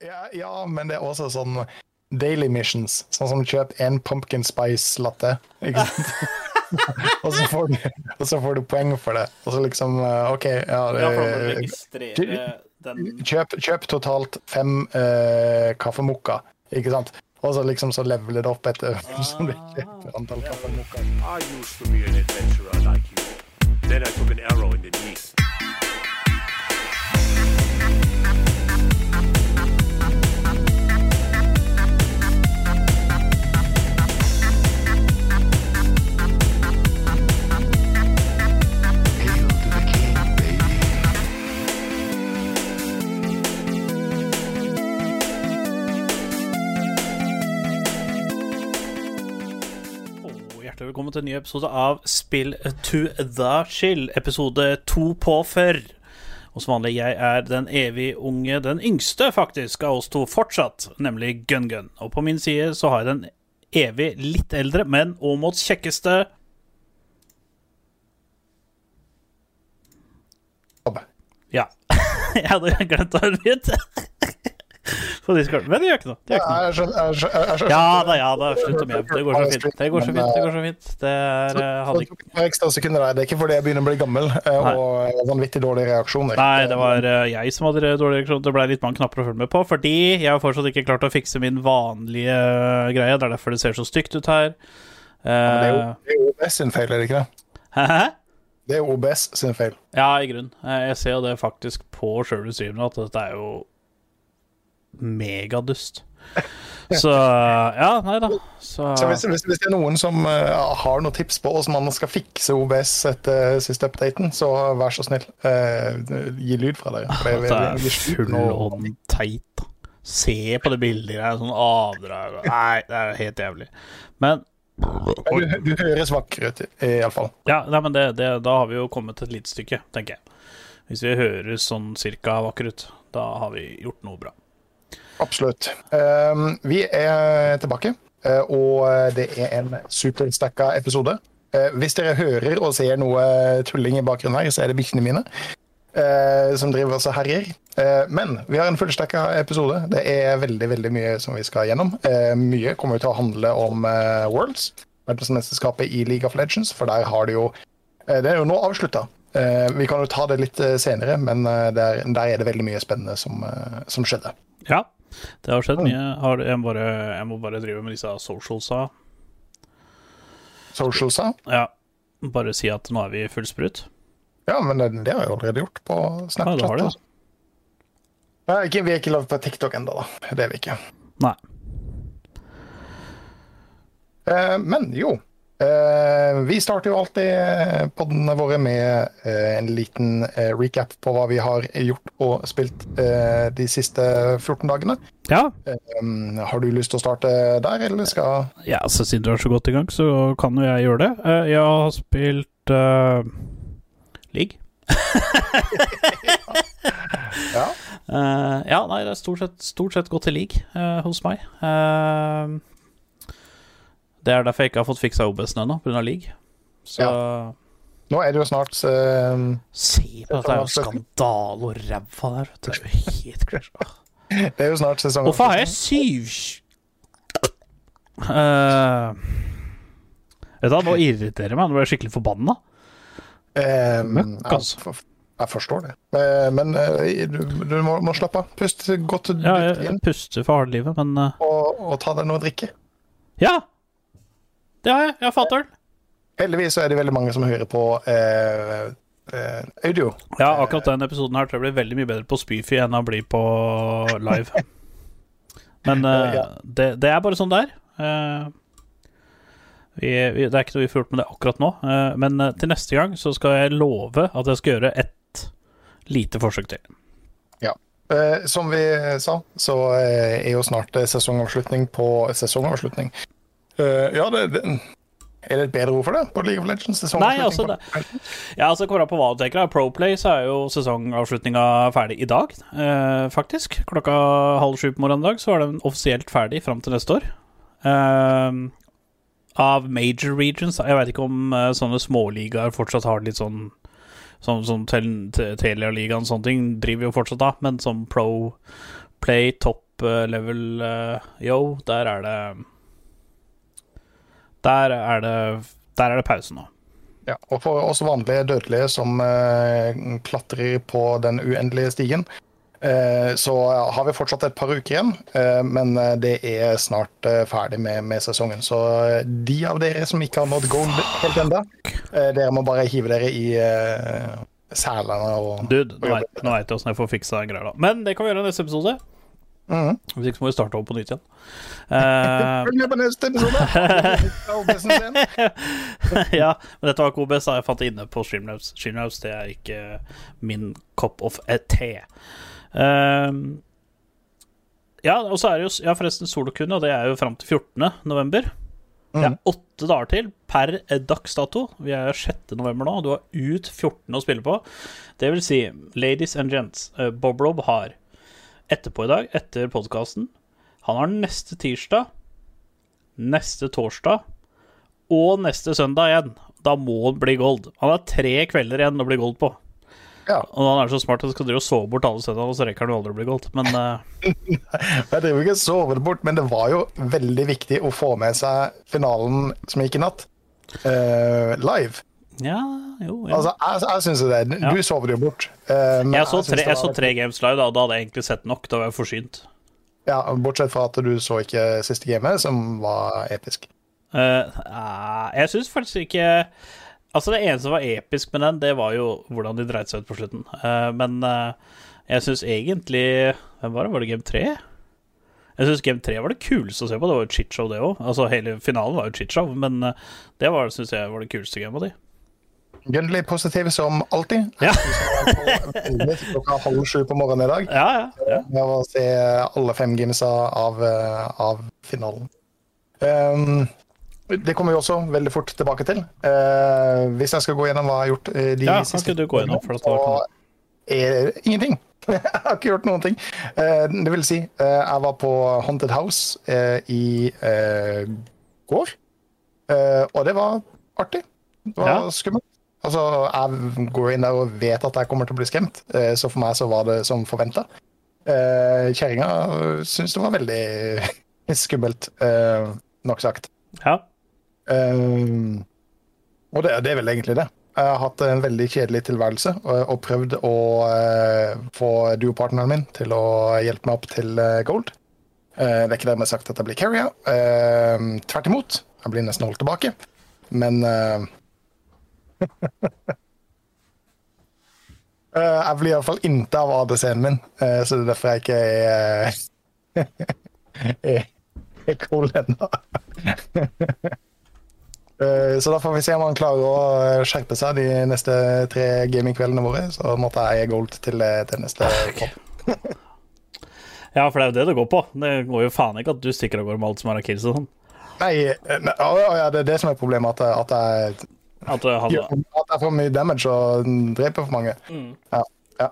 Ja, ja, men det er også sånn daily missions. Sånn som kjøp en pumpkin spice latte. Ikke sant? og, så får du, og så får du poeng for det. Og så liksom eh, OK, ja, det, registrere den kjøp, kjøp totalt fem uh, kaffemokka, ikke sant? Og så liksom så leveler det opp etter som du kjøper antall kaffemokka. I used to be an adventurer like you. Then I took an arrow in the knee. Velkommen til en ny episode av Spill to the chill, episode to på før. Og som vanlig, jeg er den evig unge, den yngste faktisk, av oss to fortsatt, nemlig Gun-Gun. Og på min side så har jeg den evig litt eldre, men Åmots kjekkeste Abbe. Ja. jeg hadde glemt å unmute. På Discord. Men det gjør ikke noe. Det gjør ikke noe. Ja da, ja da. Slutt å mjau. Det går så fint. Det går så fint. Det går så fint. Det er eh, hadde ikke ekstra sekunder der. Det er ikke fordi jeg begynner å bli gammel eh, og vanvittig dårlige reaksjoner. Nei, det var eh, jeg som hadde dårlig reaksjon. Det ble litt mange knapper å følge med på, fordi jeg har fortsatt ikke klart å fikse min vanlige greie. Det er derfor det ser så stygt ut her. Det er jo det er jo OBS sin feil, er det ikke det? Hæ? Det er OBS sin feil. Ja, i grunn. Eh, Jeg ser jo det faktisk på sjølve streamen at dette er jo megadust. Så ja, nei da. Så Så hvis, hvis, hvis det er noen som uh, har noen tips på hvordan man skal fikse OBS etter siste updaten, så vær så snill, uh, gi lyd fra. For det, det er er full on teit. Se på det bildet der, sånn avdrag og- Nei, det er helt jævlig. Men Men Du, du høres vakker ut, iallfall. Ja, nei, men det, det, da har vi jo kommet et lite stykke, tenker jeg. Hvis vi høres sånn cirka vakre ut, da har vi gjort noe bra. Absolutt. Um, vi er tilbake, eh, og det er en superstakka episode. Eh, hvis dere hører og ser noe tulling i bakgrunnen her, så er det bikkjene mine. Uh, som driver oss og herjer. Uh, men vi har en fullstekka episode. Det er veldig veldig mye som vi skal gjennom. Uh, mye kommer til å handle om eh, Worlds, verdensmesterskapet i League of Legends, for der har det jo eh, Det er jo nå avslutta. Eh, vi kan jo ta det litt eh, senere, men eh, der, der er det veldig mye spennende som, eh, som skjedde. Ja, det har skjedd mye. Har, jeg, må bare, jeg må bare drive med disse socialsa. Socialsa. Ja, bare si at nå er vi full sprut. Ja, men det, det har jeg allerede gjort på Snapchat. Ja, det har det, altså. Nei, ikke, vi er ikke lagd på TikTok ennå, da. Det er vi ikke. Nei. Eh, men jo. Eh, vi starter jo alltid podene våre med eh, en liten eh, recap på hva vi har gjort og spilt eh, de siste 14 dagene. Ja, har du lyst til å starte der, eller skal ja så siden du er så godt i gang, så kan jo jeg gjøre det. Eh, Jeg har spilt uh, League. Ja. Uh, ja, nei, det er stort sett, stort sett gått til league uh, hos meg. Eh, det er derfor jeg ikke har fått fiksa OBS-en ennå, pga. league. Så Nå er det jo snart uh, se på dette, det er jo skandale og ræva der. Det er jo helt crash. Det er jo snart sesong Hvorfor har jeg syv uh, Vet du hva, nå irriterer jeg meg. Nå ble jeg skikkelig forbanna. Um, Møkk, jeg, altså. for- jeg forstår det. Eh, men du, du må, må slappe av. Pust godt Ja, jeg, jeg puster for harde livet, men uh, og, og ta deg noe å drikke. Ja! Det har jeg. Jeg har fatter'n. Heldigvis er det veldig mange som hører på eh, eh, audio. Ja, akkurat den episoden her tror jeg blir veldig mye bedre på Spyfy enn å bli på live. Men eh, Ja. det, det er bare sånn det er. Eh, vi, vi, det er ikke noe vi får gjort med det akkurat nå, eh, men eh, til neste gang så skal jeg love at jeg skal gjøre et lite forsøk til. Eh, som vi sa, så er jo snart sesongavslutning på sesongavslutning. Eh, ja, det, det Er det et bedre ord for det på League of Legends? Nei, altså det, ja, altså kommer an på hva du tenker. Proplay så er jo sesongavslutninga ferdig i dag, uh, faktisk. Klokka halv sju på morgenen i dag så er den offisielt ferdig fram til neste år. Uh, av major regions. Jeg veit ikke om sånne småligaer fortsatt har litt sånn Sånn som te, Telia-ligaen og sånne ting driver jo fortsatt da, men som Pro Play, Top level yo, der er det Der er det Der er det pause nå. Ja, og for oss vanlige dødelige som eh, klatrer på den uendelige stigen, eh, så har vi fortsatt et par uker igjen, eh, men eh, det er snart eh, ferdig med, med sesongen. Så eh, de av dere som ikke har nådd gold helt ennå, dere må bare hive dere i eh, selene og Dude, nå veit jeg åssen jeg får fiksa da. Men det kan vi gjøre i neste episode. Mhm. Hvis ikke så må vi starte over på nytt igjen. Eh, Følg med på neste episode! Ja, men dette var ikke OBS. Jeg fant det inne på Streamlabs. Streamlabs det er ikke min cup of a te. Ehm, ja, og så er det jo Ja, forresten, solokunde, og det er jo fram til 14. november. Det er åtte dager til per dags dato. Vi er 6. november nå, og du har ut 14 å spille på. Det vil si, ladies and gents, Boblob har etterpå i dag, etter podkasten Han har neste tirsdag, neste torsdag og neste søndag igjen. Da må han bli gold. Han har tre kvelder igjen å bli gold på. Ja. Og han er så smart at han skal drive og sove bort alle søndagene, og så rekker han jo aldri å bli gold. Men uh... Jeg driver ikke og sover det bort, men det var jo veldig viktig å få med seg finalen som gikk i natt, uh, live. Ja, jo, jo. Altså, jeg, jeg syns det. Du Ja. det jo bort. Uh, Jeg så, tre, jeg så tre games live, da, og da hadde jeg egentlig sett nok. Da var jeg forsynt. Ja, Bortsett fra at du så ikke siste gamet, som var episk. Uh, jeg syns faktisk ikke Altså, det eneste som var episk med den, det var jo hvordan de dreit seg ut på slutten. Eh, men jeg syns egentlig Hvem var det? Var det game 3? Jeg syns game 3 var det kuleste å se på. Det var jo et shitshow, det òg. Altså, hele finalen var jo et shitshow, men det var, syns jeg var det kuleste gamet av de. Gunnli positiv som alltid. Ja. Klokka halv sju på morgenen i dag. Ja, ja. med å se alle fem gamesa av, av finalen. Um, det kommer vi også veldig fort tilbake til. Uh, hvis jeg skal gå gjennom hva jeg har gjort eh, de Ja, siste du gå gjennom, for det så er ingenting. jeg har ikke gjort noen ting. Uh, det vil si, eh, jeg var på Haunted House eh, i går, og det var artig. Det var skummelt. Altså, jeg går inn der og vet at jeg kommer til å bli skremt, eh, så for meg så var det som forventa. Uh, Kjerringa syns det var veldig skummelt, eh, nok sagt. ja. Og det, det er vel egentlig det. Jeg har hatt en veldig kjedelig tilværelse og, prøvd å eh, få duopartneren min til å hjelpe meg opp til eh, gold. Eh, det er ikke dermed sagt at jeg blir carrier. Eh, tvert imot. Jeg blir nesten holdt tilbake. Men eh, eh, Jeg blir iallfall inte av ADC-en min, eh, så det er derfor jeg ikke er, er, er cool ennå. Eh, Så da får vi se om han klarer å eh, skjerpe seg de neste tre gamingkveldene våre. Så måtte jeg eie gold til, eh, til neste pop. ja, for det er jo det det går på. Det går jo faen ikke at du stikker av gårde med alt som er av kills og sånn. Nei, eh, ne- ja, det er det som er problemet. At, jeg- at, jeg, At det han, ja, at det er for mye damage og dreper for mange. Ja, ja.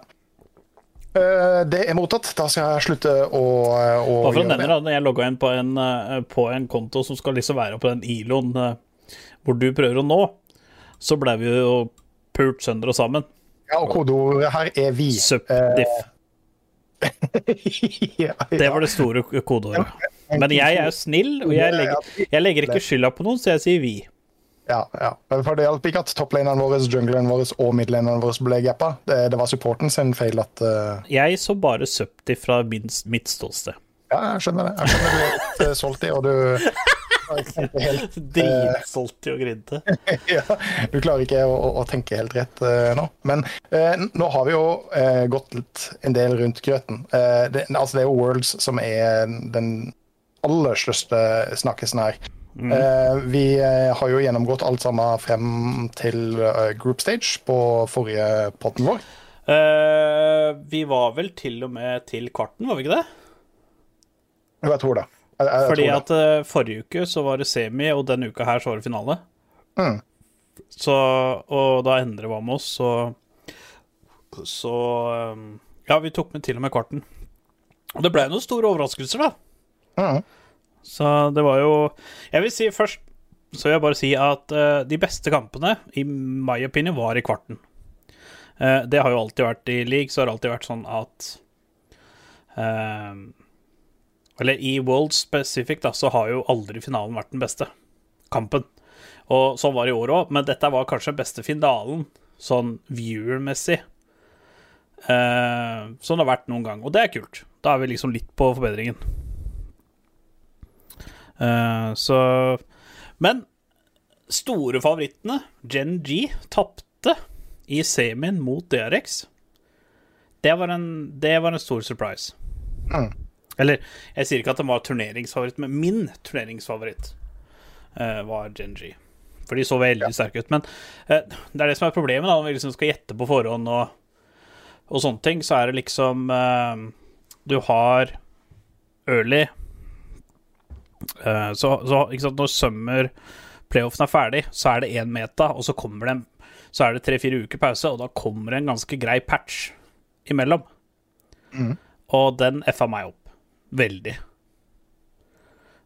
Eh, Det er mottatt. Da skal jeg slutte å, å Bare for å nevne det. Da, jeg logga inn på en, eh, på en konto som skal liksom være på den ILO-en eh, hvor du prøver å nå, så ble vi jo pult sønder og sammen. Ja, og kodeordet her er vi. Subdiff. ja, Det var det store kodeordet. Men jeg er jo snill, og jeg legger, jeg legger ikke skylda på noen, så jeg sier vi. Ja, ja. For det hjalp ikke at topplanerne våre, junglerne våre og midlaneren våre ble gappa. Det, det var supporten sin feil at uh... Jeg så bare Subdiff fra min, mitt ståsted. Ja, jeg skjønner det. Jeg skjønner du er litt eh, salty, og du Dritsolgt i å grinte. ja, du klarer ikke å, å- å tenke helt rett uh, nå. Men uh, nå har vi jo uh, gått litt en del rundt grøten. Det, altså, det er jo Worlds som er den aller største snakkesen her. Eh, vi eh, har jo gjennomgått alt sammen frem til eh, group stage på forrige potten vår. Eh, vi var vel til og med til kvarten, var vi ikke det? Jo, jeg tror det. Jeg, jeg, Fordi tror det. at eh, forrige uke så var det semi, og denne uka her så var det finale. Mm. Så, og da Endre var med oss, så Så Ja, vi tok med til og med kvarten. Og det ble noen store overraskelser, da. Mm. Så det var jo Jeg vil si først så vil jeg bare si at uh, de beste kampene, i my opinion, var i kvarten. Uh, det har jo alltid vært i league, så har det alltid vært sånn at uh, Eller i World Specific, da, så har jo aldri finalen vært den beste kampen. Og sånn var det i år òg, men dette var kanskje den beste finalen, sånn viewer-messig, eh, som det har vært noen gang. Og det er kult. Da er vi liksom litt på forbedringen. Eh, så Men store favorittene, Gen G, tapte i semien mot DRX. Det var en, det var en stor surprise. Mm. Eller, jeg sier ikke at den var turneringsfavoritt, men min turneringsfavoritt uh, var Gen G. For de så veldig sterke ut. Men uh, det er det som er problemet, da, når vi liksom skal gjette på forhånd og, og sånne ting, så er det liksom uh, Du har early eh, så, så sant, når summer playoffen er ferdig, så er det én meta, og så kommer det en så er det tre-fire uker pause, og da kommer det en ganske grei patch imellom. Og den f-a meg opp. Veldig.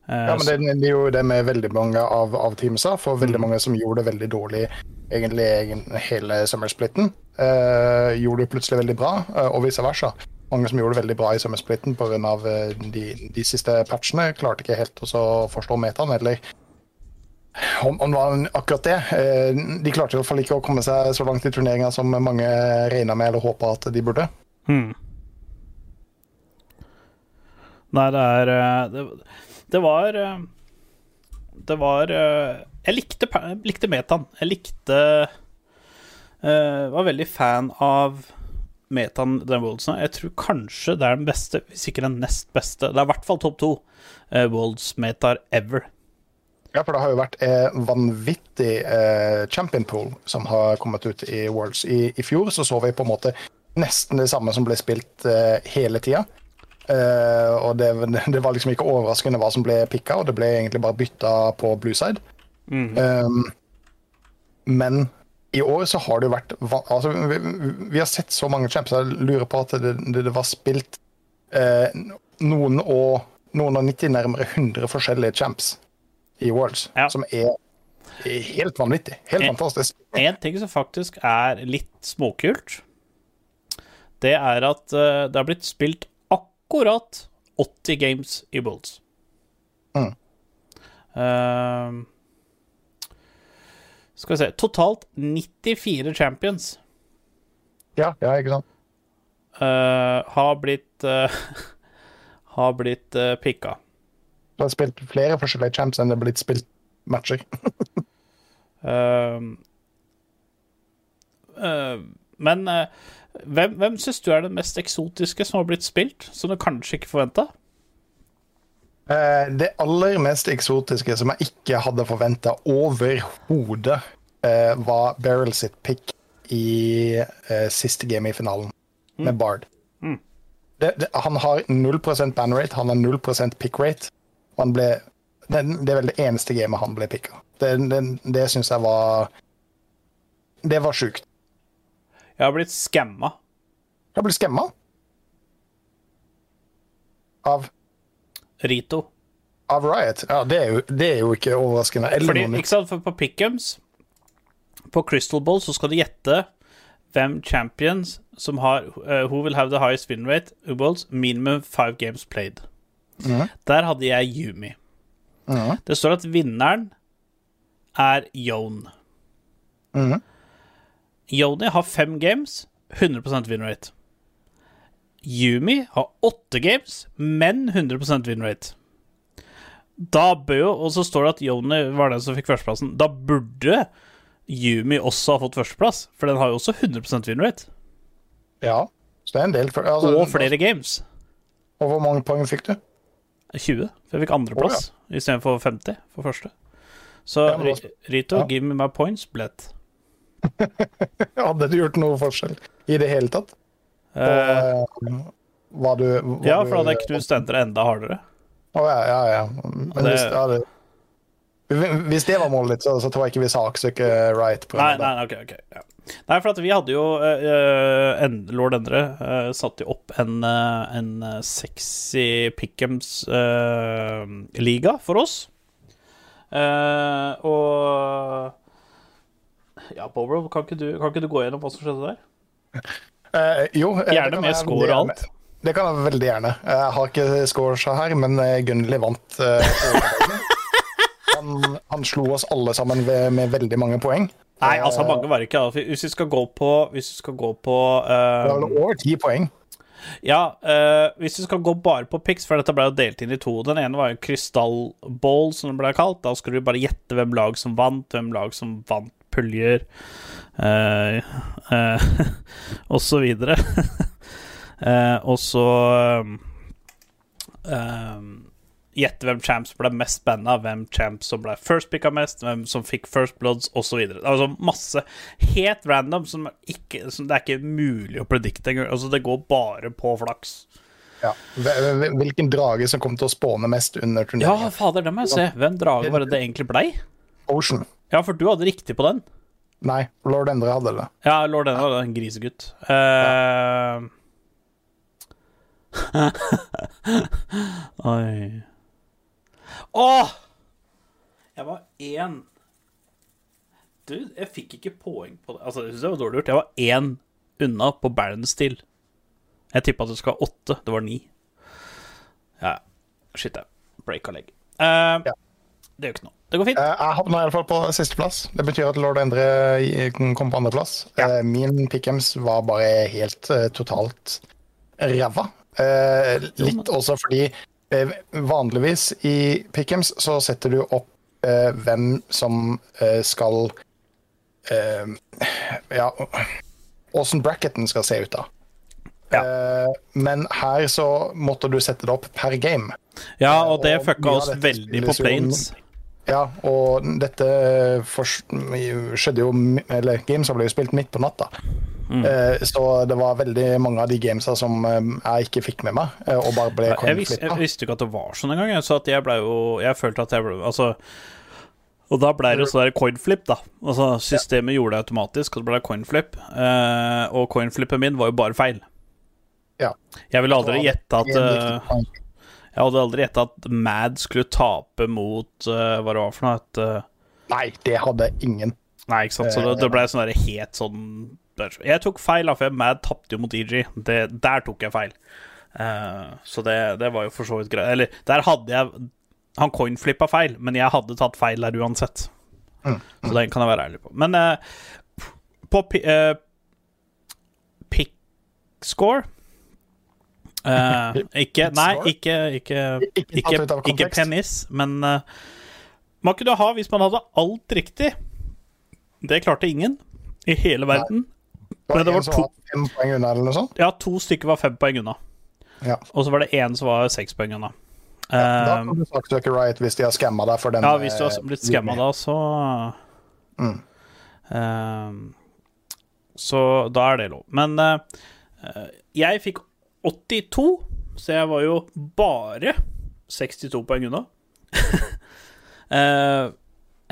Eh, Ja, men det, det er jo det med veldig mange av, av teamsa, for veldig mange som gjorde det veldig dårlig egentlig egen- hele summersplitten, eh, gjorde det plutselig veldig bra, eh, og vice versa. Mange som gjorde det veldig bra i summersplitten pga. Uh, de, de siste patchene, klarte ikke helt å forstå metaen, eller om, om det var akkurat det. Eh, de klarte i hvert fall ikke å komme seg så langt i turneringa som mange regna med eller håpa at de burde. Hmm. Nei, det er eh, Det, det var eh, Det var eh, Jeg likte, jeg likte metaen. Jeg likte eh, Var veldig fan av metaen den Worldsen. Jeg tror kanskje det er den beste, hvis ikke den nest beste. Det er i hvert fall topp to uh, Worlds-metaer ever. Ja, for det har jo vært eh, vanvittig eh, champion pool som har kommet ut i Worlds. I, I fjor så så vi på en måte nesten det samme som ble spilt eh, hele tida. Eh, og det, det var liksom ikke overraskende hva som ble picka, og det ble egentlig bare bytta på blueside. side. Um, men i år så har det jo vært altså, vi, vi har sett så mange champs. Jeg lurer på at det, det, det var spilt eh, noen og noen og 90, nærmere 100 forskjellige champs i Worlds, Ja. som er, helt vanvittig. Helt en, fantastisk. En ting som faktisk er litt småkult, det er at eh, det har blitt spilt akkurat 80 games i Worlds. Mm. Eh, skal vi se Totalt 94 champions Ja, ja, ikke sant? Uh, har blitt uh, Har blitt uh, picka. Det har spilt flere forskjellige champs enn det er blitt spilt matcher. Eh, eh, men eh, hvem, hvem syns du er det mest eksotiske som har blitt spilt, som du kanskje ikke forventa? Eh, det aller mest eksotiske som jeg ikke hadde forventa overhodet, eh, var Beryl sitt pick i eh, siste game i finalen, med Bard. Det, det, han har 0% banrate, han har 0 pickrate. Han ble, det, det er vel det eneste gamet han ble picka. Det, det, det syns jeg var Det var sjukt. Jeg har blitt skamma. Jeg har blitt skamma. Av, Rito. av Riot. Ja, det er jo, det er jo ikke overraskende. Eller Fordi, ikke sant, for på Pickums På Crystal Ball så skal du gjette hvem champions som har uh, Who will have the highest win rate in minimum five games played. Der hadde jeg Yumi. Det står at vinneren er Yone. Yoni har fem games, 100 win rate. Yumi har åtte games, men 100 win rate. Da bør jo Og så står det at Yoni var den som fikk førsteplassen. Da burde Yumi også ha fått førsteplass, for den har jo også 100 win rate. Ja, så det er en del. For, altså, Og flere games. Og hvor mange poeng fikk du? 20. For jeg fikk andreplass oh, istedenfor 50 for første. Så Ja, var... Altså- Rito, ja. give me my points, blett. Hadde du gjort noe forskjell i det hele tatt? Hva du hva Ja, for da hadde jeg knust enteret enda hardere. Å, ja, ja, ja. Men det- hvis, ja, det, hvis det var målet ditt, så, så tror jeg ikke vi saksøker Right. På Nei, nei, ok, ok. Ja. Nei, for at vi hadde jo uh, en, Lord Endre uh, satte jo opp en, uh, en sexy Pickums-liga for oss. Og Ja, Bobro, kan ikke, du, kan ikke du gå gjennom hva som skjedde der? Eh, jo, eh, Gjerne med score og alt. Det kan jeg veldig gjerne. Jeg har ikke scores her, men eh, Gunnli vant. han, han slo oss alle sammen ved, med veldig mange poeng. Nei, altså, mange var det ikke. Hvis vi skal gå på Hvis vi skal gå på uh, Det over ti poeng. Ja, uh, hvis vi skal gå bare på pics, for dette ble jo delt inn i to. Den ene var jo krystallball, som det ble kalt. Da skulle du bare gjette hvem lag som vant, hvem lag som vant puljer, eh, eh, og så videre. eh, og så Gjette hvem champs ble mest banna, hvem champs som ble first picka mest, hvem som fikk first bloods, osv. Altså masse helt random som, ikke, som det er ikke mulig å predikte engang. Altså, det går bare på flaks. Ja. Hvilken drage som kom til å spåne mest under Ja, fader, det må jeg se. Hvem drage var det det egentlig blei? Ocean. Ja, for du hadde riktig på den. Nei, Lord Endre hadde det. Ja, lord Endre hadde en grisegutt. Eh, Oi Åh! Jeg var én Du, jeg fikk ikke poeng på det. Altså, jeg synes det var dårlig gjort. Jeg var én unna på Baron Steel. Jeg tippa at det skulle ha åtte. Det var ni. Ja, shit, jeg. Break og leg. Uh, Ja. Det gjør ikke noe. Det går fint. Eh, Jeg havna iallfall på sisteplass. Det betyr at Lord Endre kom på andreplass. Eh, Min pickems var bare helt eh, totalt ræva. Eh, Litt også fordi eh, vanligvis i pickems så setter du opp eh, hvem som eh, skal eh, Ja, åssen bracketen skal se ut, da. Eh, Men her så måtte du sette det opp per game. Ja, og det og fucka oss veldig på planes. Ja, og dette fors- skjedde jo Eller gamesa ble jo spilt midt på natta. Mm. Eh, Så det var veldig mange av de gamesa som eh, jeg ikke fikk med meg, eh, og bare ble Jeg, vis, jeg visste ikke at det var sånn engang. Så at jeg ble jo Jeg følte at jeg ble Altså Og da ble det sånn coinflip, da. Altså Systemet gjorde det automatisk, og så ble det coinflip. Eh, og coinflippen min var jo bare feil. Ja. Jeg ville aldri gjette at Jeg hadde aldri gjetta at Mad skulle tape mot uh, Hva det var for noe? Et, uh... Nei, det hadde ingen. Nei, ikke sant. Så det, det ble sånn derre helt sånn Jeg tok feil, da, for Mad tapte jo mot EG. Det, der tok jeg feil. Uh, så det, det var jo for så vidt greit. Eller der hadde jeg Han coinflippa feil, men jeg hadde tatt feil der uansett. Så den kan jeg være ærlig på. Men eh, på pi, eh, pick score eh, Ikke Nei, ikke Ikke, Ikke ikke, penis, men eh, man kunne ha hvis man hadde alt riktig. Det klarte ingen i hele verden. Det Men det var to- fem poeng unna, eller noe sånt. Ja, to stykker var fem poeng unna. Ja. Og så var det én som var seks poeng unna. Ja, da Eh, kan du saksøke Riot hvis de har skamma deg for den. ja, hvis du har blitt skamma da, så Mm. uh, Så da er det lov. Men eh, jeg fikk 82, så jeg var jo bare 62 poeng unna. Eh,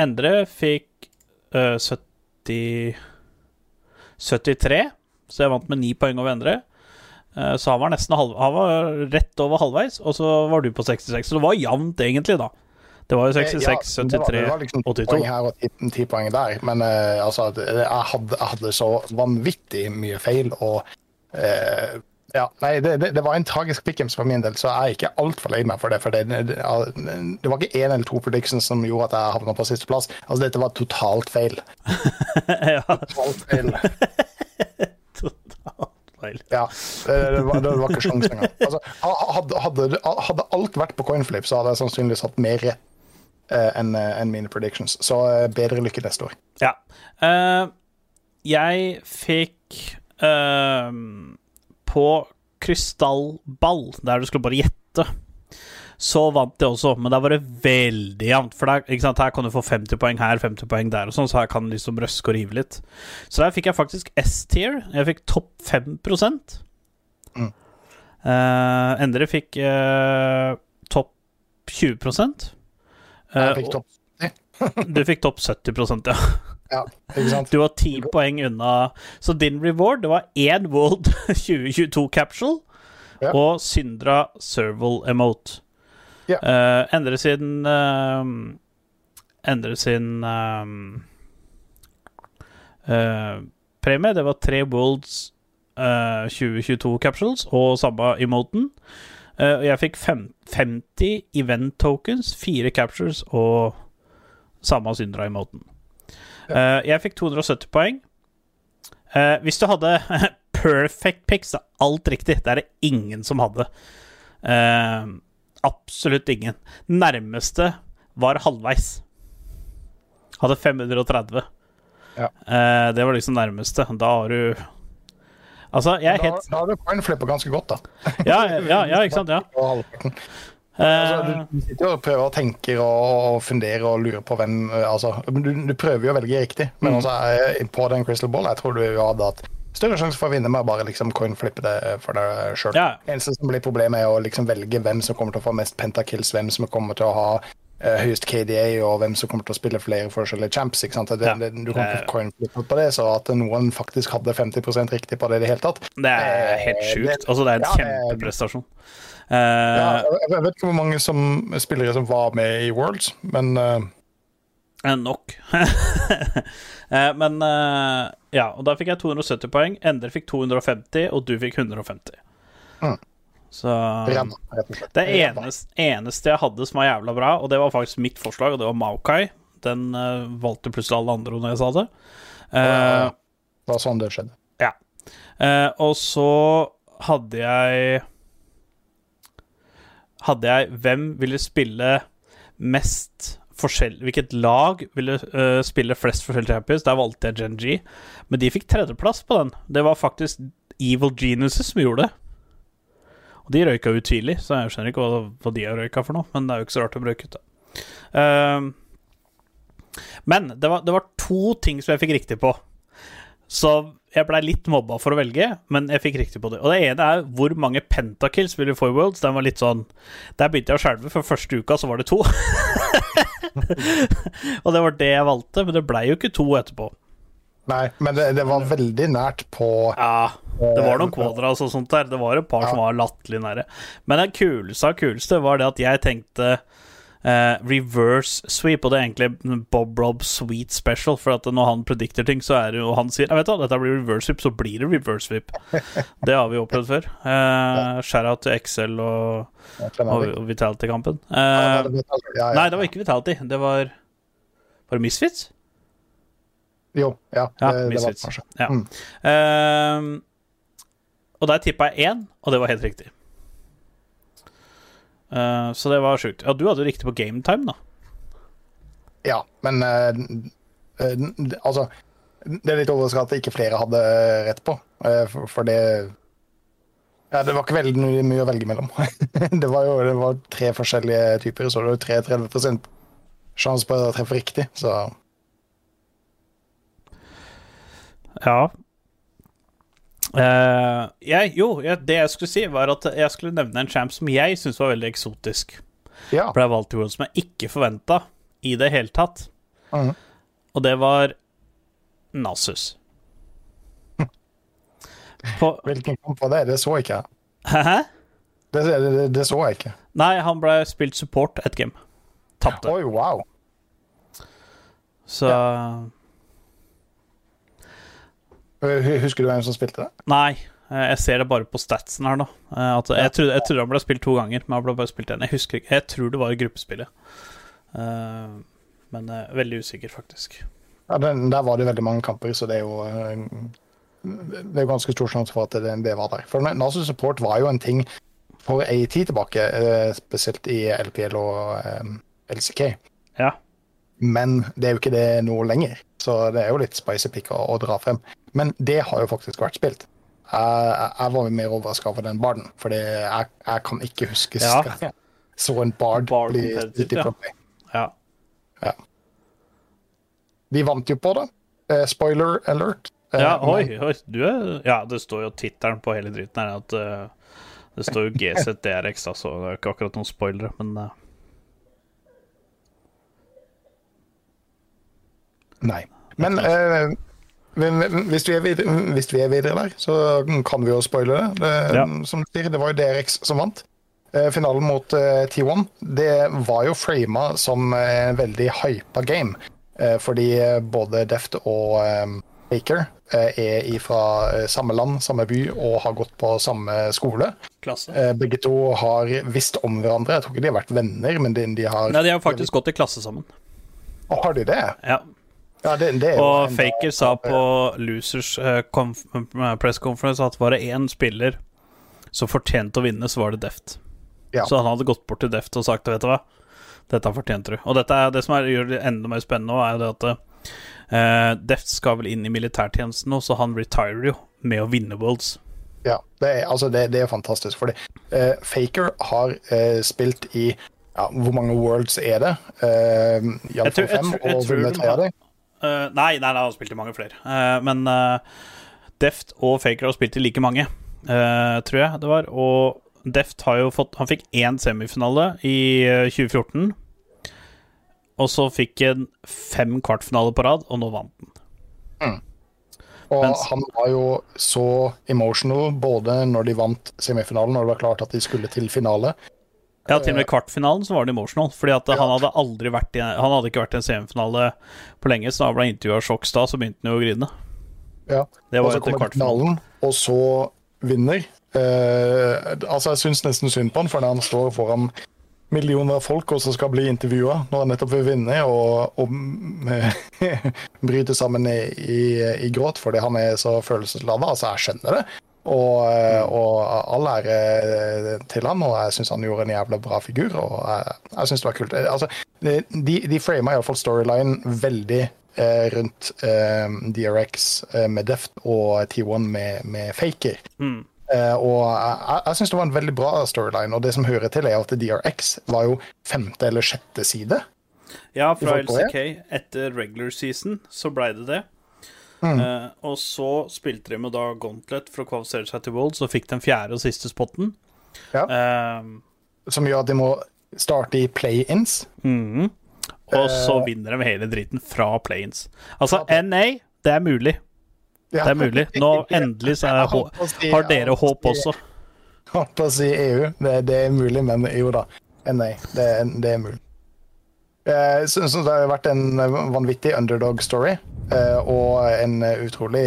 Endre fikk eh, 70 73, så jeg vant med 9 poeng over Endre. Eh, Så han var nesten halv, Han var rett over halvveis, og så var du på 66. Så det var jevnt, egentlig, da. Det var jo 66, Ja, det var- det var liksom 82. Poeng her og ti, ti poeng der, men uh, altså, jeg hadde, jeg hadde så vanvittig mye feil, og eh, ja, nei, det, det, det var en tragisk pickums for min del, så jeg er ikke altfor lei meg for det. For det, det, det var ikke én eller to predictions som gjorde at jeg havna på sisteplass. Altså, dette var totalt feil. ja, Totalt feil. totalt feil. Ja, det, var, det var ikke sjans engang. Altså, hadde, hadde, hadde alt vært på coinflip, så hadde jeg sannsynligvis hatt mer rett eh, enn en mine predictions. Så eh, bedre lykke neste år. Ja. Uh, jeg fikk eh, På krystallball, der du skulle bare gjette, så vant de også, men der var det veldig jevnt. For der, sant, her kan du få 50 poeng her, 50 poeng der, og sånn, så her kan du liksom røske og rive litt. Så der fikk jeg faktisk S-tier. Jeg fikk topp 5 Mm. Uh, Endre fikk uh, topp 20 Jeg Eh, fikk topp 70. Du fikk topp 70% ja. Ja? Du var ti poeng unna. Så din reward det var én World 2022 capsule Ja. og Syndra Serval Emote. Ja. Uh, endre sin uh, Endre sin eh, uh, premie, det var tre Worlds eh, 2022 capsules og samme emoten. Uh, jeg fikk fem, 50 event tokens, fire captures og samme Syndra-emoten. Eh, jeg fikk 270 poeng. Uh, hvis du hadde perfect picks, da, alt riktig, det er det ingen som hadde. Uh, absolutt ingen. Nærmeste var halvveis. Hadde 530. Ja. Det var liksom nærmeste. Da har du Altså, jeg er helt da har du coinflippa ganske godt, da. Ja, ja, ja ikke sant? Ja. Og. Altså, Eh, du, sitter jo og prøver å tenke og, og fundere og lure på hvem altså, du, du prøver jo å velge riktig, men Mm. altså, eh, på den crystal ball jeg tror du hadde hatt større sjanse for å vinne med å bare liksom coinflippe det for deg sjøl. Ja. Eneste som blir problemet, er å liksom velge hvem som kommer til å få mest pentakills, hvem som kommer til å ha uh, høyest KDA, og hvem som kommer til å spille flere forskjellige champs. ikke sant? Det, Ja. det, du kan til ikke coinflippe på det, så at noen faktisk hadde 50% riktig på det i det hele tatt det er helt Eh, sjukt. Altså, det er en ja, det- kjempeprestasjon. ja, Eh, jeg vet ikke hvor mange som, spillere som var med i Worlds, men Eh, Nok. Men uh, ja, og da fikk jeg 270 poeng. Endre fikk 250, og du fikk 150. Mm. Så. Det eneste, eneste jeg hadde som var jævla bra, og det var faktisk mitt forslag, og det var Maokai. Den uh, valgte plutselig alle andre når jeg sa det. Uh, Det var sånn det skjedde. ja. Uh, og så hadde jeg Hadde jeg Hvem ville spille mest forskjell Hvilket lag ville uh, spille flest forskjellige champions? Der valgte jeg Gen.G Men de fikk tredjeplass på den. Det var faktisk Evil Geniuses som gjorde det. Og de røyka ut tidlig, så jeg skjønner ikke hva, hva de har røyka for noe. Men det er jo ikke så rart de røyk ut, da. Uh, men det var, det var to ting som jeg fikk riktig på. Så jeg blei litt mobba for å velge, men jeg fikk riktig på det. Og det ene er hvor mange pentakills vil du få i Worlds. Den var litt sånn Der begynte jeg å skjelve, for første uka så var det to. og det var det jeg valgte, men det blei jo ikke to etterpå. Nei, men det, det var veldig nært på Ja, det var noen quadras og sånt der. Det var et par som var latterlig nære. Men det kuleste av kuleste var det at jeg tenkte eh, reverse sweep, og det er egentlig Bob Rob Sweet Special, for at når han predikter ting, så er det jo Han sier Jeg vet hva, dette blir reverse sweep, så blir det reverse sweep. Det har vi opplevd før. Uh, Shout-out til Excel og, og, og Vitality-kampen. Eh, nei, det var ikke Vitality. Det var Var det Misfits? Jo, ja. Ja, det, det var det, kanskje. Ja. Ehm, og der tippa jeg én, og det var helt riktig. Eh, så det var sjukt. Ja, du hadde riktig på gametime, da. Ja, men uh, altså Det er litt overraskende at ikke flere hadde rett på, for, for det ja, Det var ikke veldig mye, mye å velge mellom. det var jo det var tre forskjellige typer, så det var 33% sjanse på å treffe riktig, så Ja. Eh, jeg, jo, jeg, det jeg skulle si, var at jeg skulle nevne en champ som jeg syns var veldig eksotisk. ja. Ble valgt i World som jeg ikke forventa i det hele tatt. Mhm. Og det var Nasus. På Hvilken kamp var det? Det så ikke jeg. Hæ? Det, det, det så jeg ikke. Nei, han ble spilt support et game. Tapte. Oi, wow. Så Hu- Husker du hvem som spilte det? Nei, eh, jeg ser det bare på statsen her nå. Eh, At jeg, trodde, jeg trodde han ble spilt to ganger, men han ble bare spilt én. Jeg husker ikke. Jeg tror det var gruppespillet. Eh, men eh, veldig usikker, faktisk. Ja, den, Der var det veldig mange kamper, så det er jo eh, Det er jo ganske stor sjanse for at det, det var der. For Nasus Support var jo en ting for ei tid tilbake, eh, spesielt i LPL og eh, LCK. Ja. Men det er jo ikke det nå lenger, så det er jo litt spicy pick å, å dra frem. Men det har jo faktisk vært spilt. Jeg, jeg- var jo mer overraska over den barden, for jeg, jeg kan ikke huske Ja. så en bard, Bard bli spilt i ja. Play. Ja. De vant jo på det. Eh, spoiler alert. Eh, ja, oi, oi. Du er Ja, det står jo tittelen på hele dritten her at uh, Det står jo GZDRX, da, så det er jo ikke akkurat noen spoilere, men uh... Nei. Men eh, hvis, vi er videre, hvis vi er videre der, så kan vi jo spoile det. det Ja. Som du sier, det var jo DRX som vant. Eh, finalen mot eh, T1 det var jo frama som en veldig hypa game. Eh, fordi eh, både Deft og, eh, Faker eh, er fra samme land, samme by og har gått på samme skole. Klasse. Eh, begge to har visst om hverandre. Jeg tror ikke de har vært venner, men de, de har Nei, de har faktisk gått i klasse sammen. Å, Har de det? Ja. Ja, det, det Og Faker sa på Losers eh, eh, press conference at var det én spiller som fortjente å vinne, så var det Deft. Ja. Så han hadde gått bort til Deft og sagt vet du hva, dette fortjente du. Og dette er, det som er, gjør det enda mer spennende er jo det at Uh, Deft skal vel inn i militærtjenesten nå, så han retirer jo med å vinne Worlds. Ja, det er, altså det, det er fantastisk. Fordi uh, Faker har uh, spilt i ja, Hvor mange worlds er det? Uh, Iallfall fem. Og vunnet tre av dem. Eh, nei, nei, nei, han har spilt i mange flere. Uh, men uh, Deft og Faker har spilt i like mange, tror jeg det var. Og Deft har jo fått Han fikk én semifinale i eh, 2014. Og så fikk han fem kvartfinaler på rad, og nå vant han. Og Mens- han var jo så emotional både når de vant semifinalen, og det var klart at de skulle til finale. Ja, til og med kvartfinalen så var det emotional. Fordi at han hadde aldri vært i Han hadde ikke vært i en semifinale på lenge, så da han ble intervjua av Sjokstad, så begynte han jo å grine. Ja. Det Og så kommer kvartfinalen. finalen, og så vinner. Eh, altså, jeg syns nesten synd på han, for når han står foran millioner av folk og så skal bli intervjua når han nettopp vil vinne, og, og bryter sammen i, i, i gråt fordi han er så følelsesladet. Altså, jeg skjønner det. Og, eh, og all ære til han, og jeg syns han gjorde en jævla bra figur. Og jeg, jeg synes det var kult. Eh, Altså, de, de frama iallfall storyline veldig eh, rundt eh, DRX eh, med Deft og T1 med, med Faker. Mm. Eh, og jeg, jeg- syns det var en veldig bra storyline, og det som hører til, er at DRX var jo femte eller sjette side. Ja, fra LCK etter regular season så blei det det. Mm. Eh, og så spilte de med da Gauntlet for å kvalifisere seg til Worlds, og fikk den fjerde og siste spotten. Ja. Eh, Som gjør at de må starte i play-ins. mhm. Og så Eh. vinner de hele dritten fra play-ins. Altså, NA, det er mulig. Ja. Det er mulig. Nå endelig så har dere håp også. Holdt på å si EU. Det, det er mulig, men jo da. NA, det, det er mulig. Jeg synes det har vært en vanvittig underdog-story, eh, og en utrolig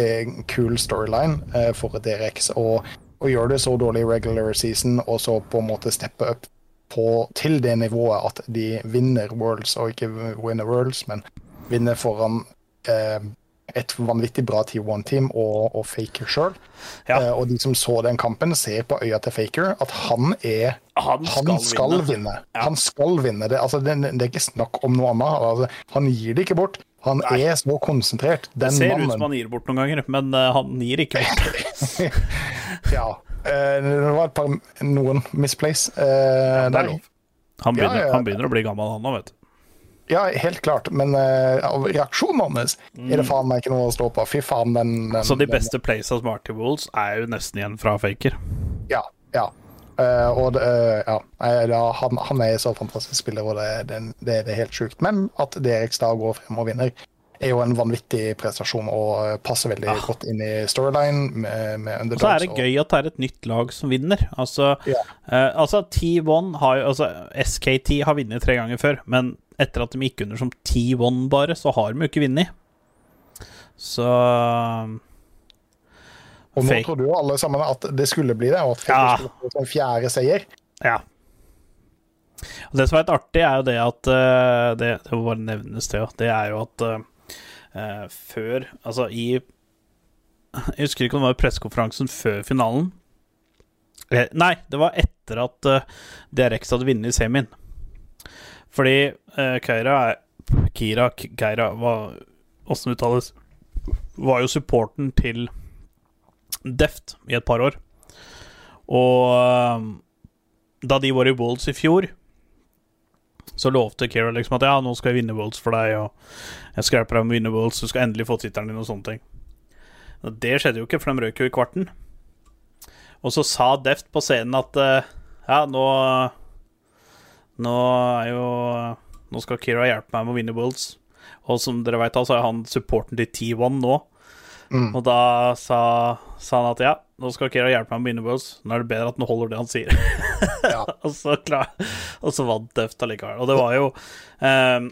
kul storyline eh, for DRX. Og, å gjøre det så dårlig i regular season, og så på en måte steppe opp på, til det nivået at de vinner Worlds, og ikke winner Worlds, men vinner foran eh, et vanvittig bra T1-team og, og Faker sjøl. Ja. Eh, og de som så den kampen, ser på øya til Faker at han er Han skal, han skal vinne. vinne. Han skal vinne. Det, altså, det, det er ikke snakk om noe annet. Altså, han gir det ikke bort. Han er så konsentrert. Det ser ser ut som han gir bort noen ganger, men uh, han gir ikke bort. Ja. Eh, det var et par noen misplays. eh, ja. Han Ja, begynner, ja, ja. han begynner å bli gammel, han òg, vet du. Ja, helt klart. Men uh, av reaksjonen hans er det faen meg ikke noe å stå på. Fy faen, den, den Mm. Så de den- beste av som Marty Wolves er jo nesten igjen fra Faker. Ja. ja. Uh, og eh, ja, han, han er så fantastisk spiller, og det, det, det, det er helt sjukt. Men at Derek da går frem og vinner, er jo en vanvittig prestasjon og passer veldig godt inn i storyline med, med Og så er det gøy at det er et nytt lag som vinner. Altså, yeah. eh, altså T1 har jo Altså, SKT har vunnet tre ganger før, men etter at de gikk under som T1 bare, så har de jo ikke vunnet. Så Og nå fake. trodde jo alle sammen at det skulle bli det, og at Fake Ja. skulle få en fjerde seier. Ja. Og det som er litt artig, er jo det at eh, Det, det må bare nevnes, det òg. Det er jo at eh, før Altså, i Jeg husker ikke om det var pressekonferansen før finalen. Nei, det var etter at uh, DRX hadde vunnet semien. Fordi uh, Keira er Kira Keira Åssen uttales Var jo supporten til Deft i et par år. Og eh, da de var i Wolds i fjor, så lovte Kira liksom at ja, nå skal jeg vinne Wolds for deg, og jeg skal hjelpe deg med å vinne Wolds, du skal endelig få tittelen din, og sånne ting. Og det skjedde jo ikke, for de røk jo i kvarten. Og så sa Deft på scenen at eh, ja, nå Nå er jo Nå skal Kira hjelpe meg med å vinne Wolds. Og som dere veit, så er han supporten til T1 nå. Og da sa, sa han at ja, nå skal Kira hjelpe meg med å vinne Worlds. Nå er det bedre at han holder det han sier. Ja. og, så klar, og så vant Deft allikevel. Og det var jo um,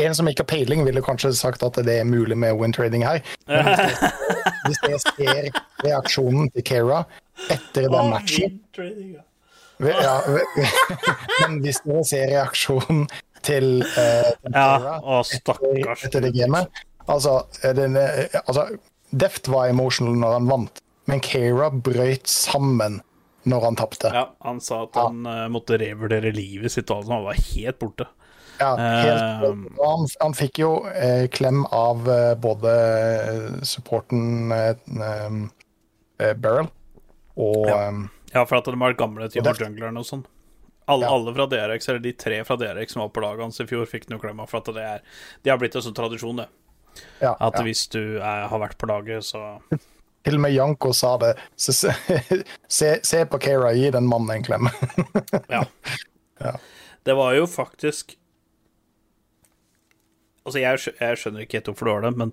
En som ikke har peiling, ville kanskje sagt at det er mulig med win-trading her. Men hvis jeg, hvis jeg ser reaksjonen til Kera etter den matchen ja, Men hvis dere ser reaksjonen til uh, Ja, å, stakkars. etter det gamet Altså, den, eh, altså Deft var emotional når han vant, men Keira brøyt sammen når han tapte. Ja, han sa at han ja. måtte revurdere livet sitt, altså. han var helt borte. Ja, helt, uh, han, han fikk jo eh, klem av eh, både eh, supporten eh, eh, Beryl og Ja. Ja, for at de var gamle Team Og Junglerne og sånn. Alle, Ja. alle fra DRX, eller de tre fra DRX som var på laget hans i fjor, fikk noe klemma. for at det, er, De har blitt en sånn tradisjon, det. ja, At ja. hvis du er, har vært på laget, så Til og med Janko sa det. Så, se, se, se på Kera, gi den mannen en klem. Ja. Ja. Det var jo faktisk Altså, jeg, jeg skjønner ikke helt hvorfor du har det, men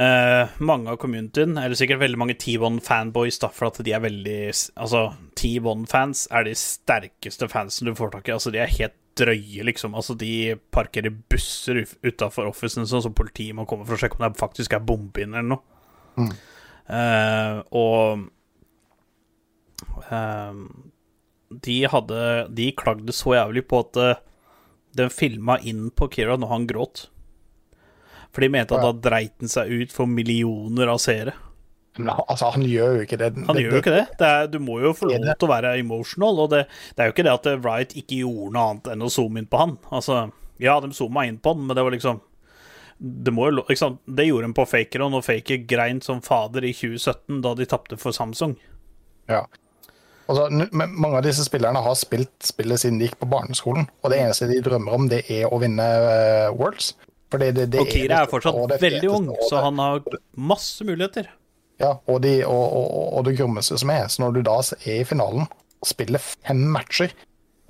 eh, mange av communityen, eller sikkert veldig mange T1-fanboys, da, for at de er veldig Altså, T1-fans er de sterkeste fansen du får tak i. Altså, de er helt drøye, liksom. Altså, de parkerer busser utafor offisen, sånn som politiet må komme for å sjekke om det faktisk er bombe inne eller noe. Eh, og uh, de hadde De klagde så jævlig på at eh, den filma inn på Kira når han gråt. For de mente at da dreit han seg ut for millioner av seere. Men altså, han gjør jo ikke det. Han gjør jo ikke det. det er, du må jo få lov til å være emotional, og det, det er jo ikke det at Wright ikke gjorde noe annet enn å zoome inn på han. Altså, ja, de zooma inn på han, men det var liksom Det må jo ikke sant? Det gjorde de på Faker, og Faker grein som fader i 2017, da de tapte for Samsung. Ja. Altså, mange av disse spillerne har spilt spillet siden de gikk på barneskolen, og det eneste de drømmer om, det er å vinne uh, Worlds. For det, det, Og Kira er det- fortsatt det veldig ung, så han har masse muligheter. Ja, og, de, og, og, og det grommeste som er, så når du da er i finalen og spiller fem matcher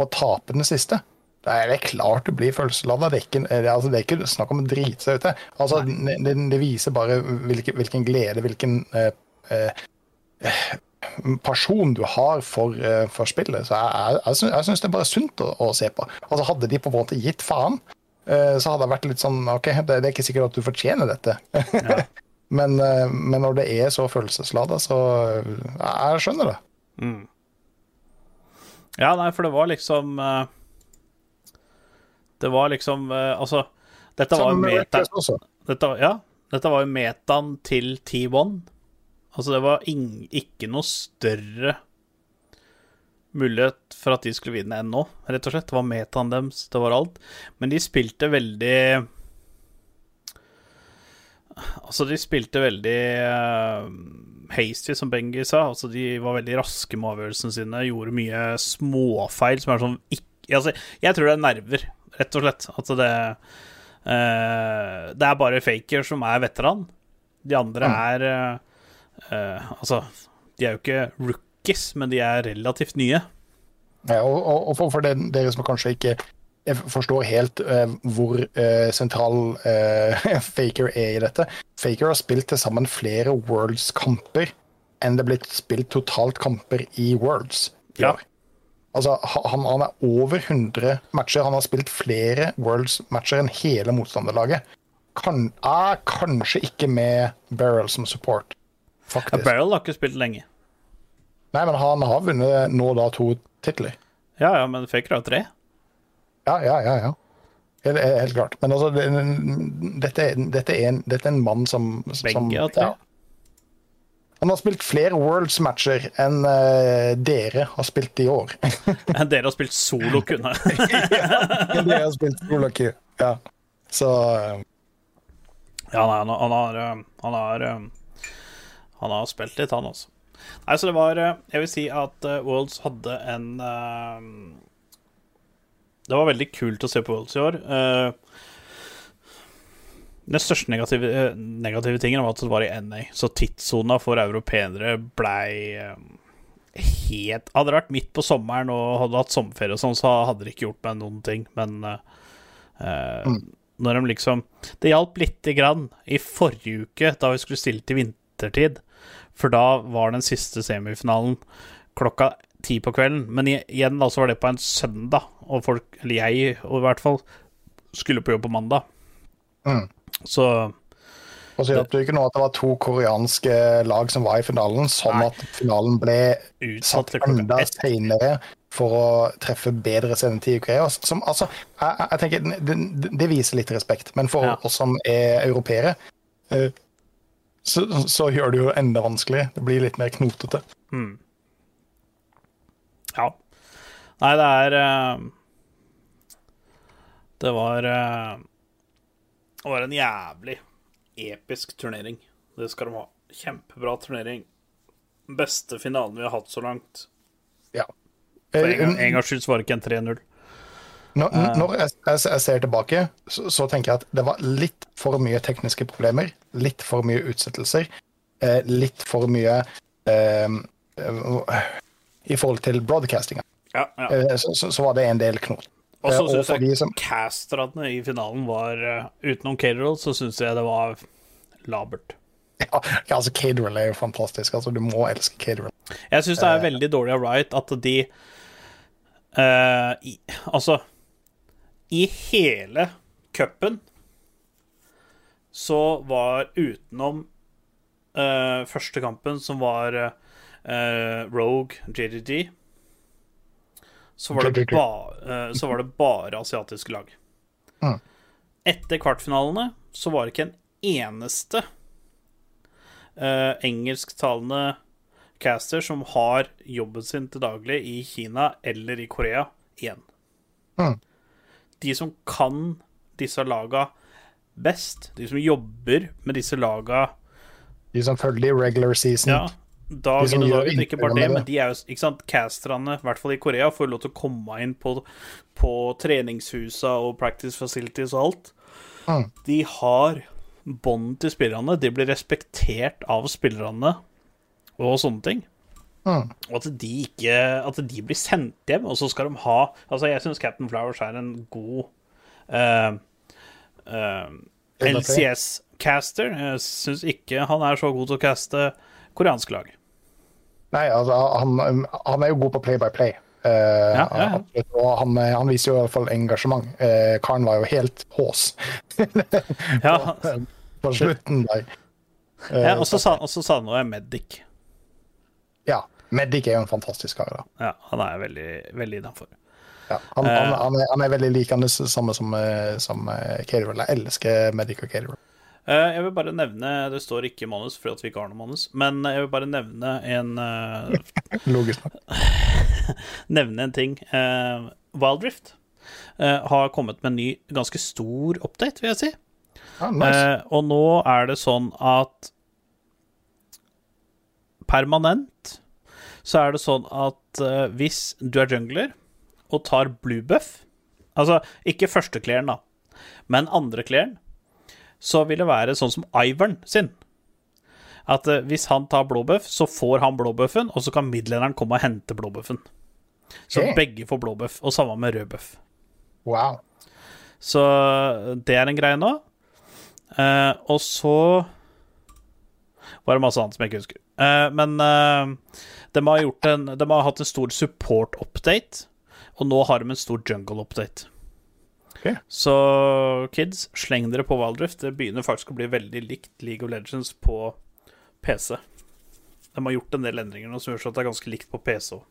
og taper den siste, da er det klart du blir følelsesladet. Det, altså, det er ikke snakk om å drite seg ut. det. Altså, det, det, viser bare hvilken, hvilken glede, hvilken eh, eh, person du har for, eh, for spillet. Så jeg, jeg, jeg, syns, det er bare sunt å, å se på. Altså, hadde de på en måte gitt faen, så hadde det vært litt sånn OK, det, det er ikke sikkert at du fortjener dette. men, eh, men når det er så følelseslada, så eh, Jeg skjønner det. Ja, nei, for det var liksom eh, Det var liksom eh, Altså, dette var jo meta... Dette, ja, dette var jo metaen til T1. Altså, det var ing, ikke noe større mulighet for at de skulle vinne ennå, rett og slett. Det var metaen deres, det var alt. Men de spilte veldig Altså, de spilte veldig uh, hasty, som Bengi sa. Altså, de var veldig raske med avgjørelsene sine, gjorde mye småfeil som er sånn ikke altså, Jeg tror det er nerver, rett og slett. At det uh, Det er bare Faker som er veteran. De andre er uh, Altså, de er jo ikke rookies, men de er relativt nye. Ja, og, og, for, for den, dere som kanskje ikke forstår helt uh, hvor uh, sentral uh, Faker er i dette. Faker har spilt til sammen flere Worlds-kamper enn det er blitt spilt totalt kamper i Worlds. i Ja. Altså, han, han er over 100 matcher. Han har spilt flere Worlds-matcher enn hele motstanderlaget. Kan, er kanskje ikke med Barrel som support, faktisk. Barrel har ikke spilt lenge. Nei, men han har vunnet nå da to titler. Ja, ja, men Faker har tre. Ja, ja, ja. ja. Helt, helt klart. Men altså, det, dette, dette, er en, dette er en mann som, som Begge har tre. Han har spilt flere Worlds-matcher enn uh, dere har spilt i år. enn Dere har spilt solo, kunne. dere har spilt solo Cup. Ja. Så eh, Ja, nei, han, han har eh, Han har Han har spilt litt, han også. Nei, så det var eh, Jeg vil si at eh, Worlds hadde en eh, Det var veldig kult å se på Worlds i år. Den største negative, negative tingen var at det var i NA, så tidssona for europeere blei helt Hadde det vært midt på sommeren og hadde hatt sommerferie og sånn, så hadde det ikke gjort meg noen ting, men uh, når de liksom Det hjalp lite grann i forrige uke, da vi skulle stille til vintertid. For da var den siste semifinalen klokka ti på kvelden. Men igjen, da, så var det på en søndag, og folk, eller jeg i hvert fall, skulle på jobb på mandag. Mm. Så Og så hjalp det ikke nå at det var to koreanske lag som var i finalen, sånn Nei. at finalen ble utsatt satt enda senere for å treffe bedre sendetid i Korea. Som, altså, jeg, jeg- jeg tenker, det, det viser litt respekt, men for Ja. oss som er europeere, eh, så, så gjør det jo enda vanskelig. Det blir litt mer knotete. Ja. Nei, det er eh, Det var eh, Det var en jævlig episk turnering. Det skal de ha. Kjempebra turnering. Beste finalen vi har hatt så langt. Ja. For Eh, en, en gangs skyld var det ikke en 3-0. Når, når jeg, jeg, ser tilbake, så, så tenker jeg at det var litt for mye tekniske problemer. Litt for mye utsettelser. Eh, litt for mye eh, eh, I forhold til broadcastinga, Ja, ja. eh, så, så, var det en del knot. Og så Eh, syns jeg som- casterne i finalen var eh, Utenom Caterall, så syns jeg det var labert. Ja, ja, altså Caterall er jo fantastisk. altså Du må elske Caterall. Jeg syns det er veldig dårlig av Riot at de Uh, i, Altså, i hele cupen så var utenom uh, første kampen, som var uh, Rogue JDG, så var, det ba, uh, så var det bare asiatiske lag. Mm. Etter kvartfinalene så var det ikke en eneste uh, engelsktalende caster som har jobben sin til daglig i Kina eller i Korea igjen. Mm. De som kan disse laga best, de som jobber med disse laga De som følger regular season. ja, dag inn og dag ut, ikke bare det, men de er jo, ikke sant, casterne, i hvert fall i Korea, får lov til å komme inn på, på treningshusa og practice facilities og alt. Mm. De har bånd til spillerne, de blir respektert av spillerne og sånne ting. Mm. Og at de ikke At de blir sendt hjem, og så skal de ha Altså, jeg syns Captain Flowers er en god uh, uh, LCS-caster. Jeg syns ikke han er så god til å caste koreanske lag. Nei, altså, han, han er jo god på play by play. Uh, Ja, ja, ja. Og han, han viser jo i hvert fall engasjement. Uh, karen var jo helt hås Ja, på slutten der. Uh, ja og så sa, og så sa han noe Medic. Medic er jo en fantastisk kar. da. Ja, han er veldig, veldig innafor. Ja, han, uh, han, han, er, han er veldig likende samme som, eh, som eh, Caterhall. Jeg elsker Medic og Caterhall. Uh, Jeg vil bare nevne Det står ikke i manus fordi vi ikke har noe manus, men jeg vil bare nevne en uh, Logisk nok. nevne en ting. Uh, Wildrift eh, har kommet med en ny, ganske stor update, vil jeg si. Ah, nice. Eh, og nå er det sånn at permanent så er det sånn at uh, hvis du er jungler og tar blue buff Altså ikke førstekleren, da, men andre kleren, så vil det være sånn som Ivern sin. At uh, hvis han tar blå buff, så får han blå buffen, og så kan middelenderen komme og hente blå buffen. Så okay. begge får blå buff, og samme med rød buff. Wow. Så det er en greie nå. Uh, og så var det masse annet som jeg ikke husker. Uh, men eh, de, har gjort en, de har hatt en stor support-update, og nå har de en stor jungle-update. Ok. Så kids, sleng dere på Wildrift. Det begynner faktisk å bli veldig likt League of Legends på PC. De har gjort en del endringer nå som gjør at det er ganske likt på PC òg.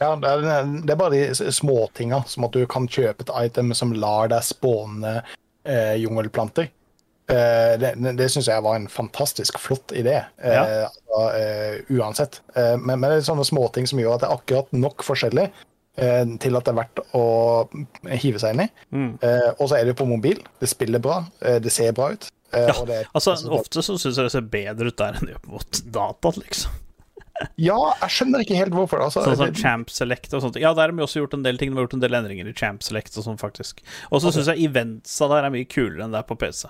Ja, det er, det er bare de småtinga, som at du kan kjøpe et item som lar deg spåne eh, jungelplanter. Eh, det det, syns jeg var en fantastisk flott idé, eh, Ja. altså, eh, uansett. Men, men det er sånne småting som gjør at det er akkurat nok forskjellig til at det er verdt å hive seg inn i. Mm. Og så er det på mobil. Det spiller bra, det ser bra ut. Ja, det altså, ofte så syns jeg det ser bedre ut der enn det gjør på data, liksom. ja, jeg skjønner ikke helt hvorfor. Altså, Sånn som det- Champ Select og sånt. Ja, der har vi også gjort en del ting. Vi har gjort en del endringer i Champ Select og sånn, faktisk. Og så syns jeg eventsa der er mye kulere enn det er på PC.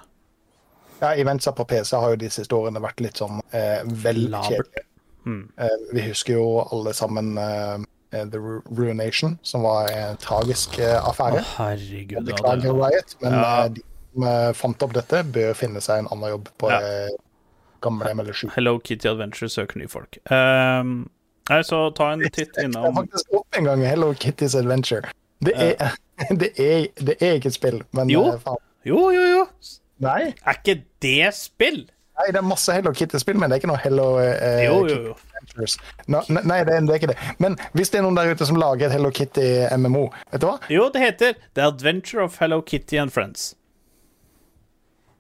Ja, Eventsa på PC har jo de siste årene vært litt sånn eh, vel kjedelige. Mm. Eh, vi husker jo alle sammen eh, eh, The Ruination, som var en tragisk eh, Å, affære. herregud. Ja, Beklager Riot, men Ja. eh, de som fant opp dette, bør finne seg en annen jobb på Ja. eh, gamlehjem eller sjuk. Hello Kitty Adventure søker nye folk. Um, nei, så ta en titt Jeg innom faktisk opp en gang Hello Kitty's Adventure. Det er, det, er, det er ikke et spill, men Jo. faen. Jo, jo, jo. Nei, Er ikke det spill? nei, det er masse Hello Kitty-spill, men det er ikke noe Hello eh, Jo, jo, jo. Adventures. No, ne- nei, det, er- det er ikke det. Men hvis det er noen der ute som lager et Hello Kitty-MMO, vet du hva? Jo, det heter The Adventure of Hello Kitty and Friends.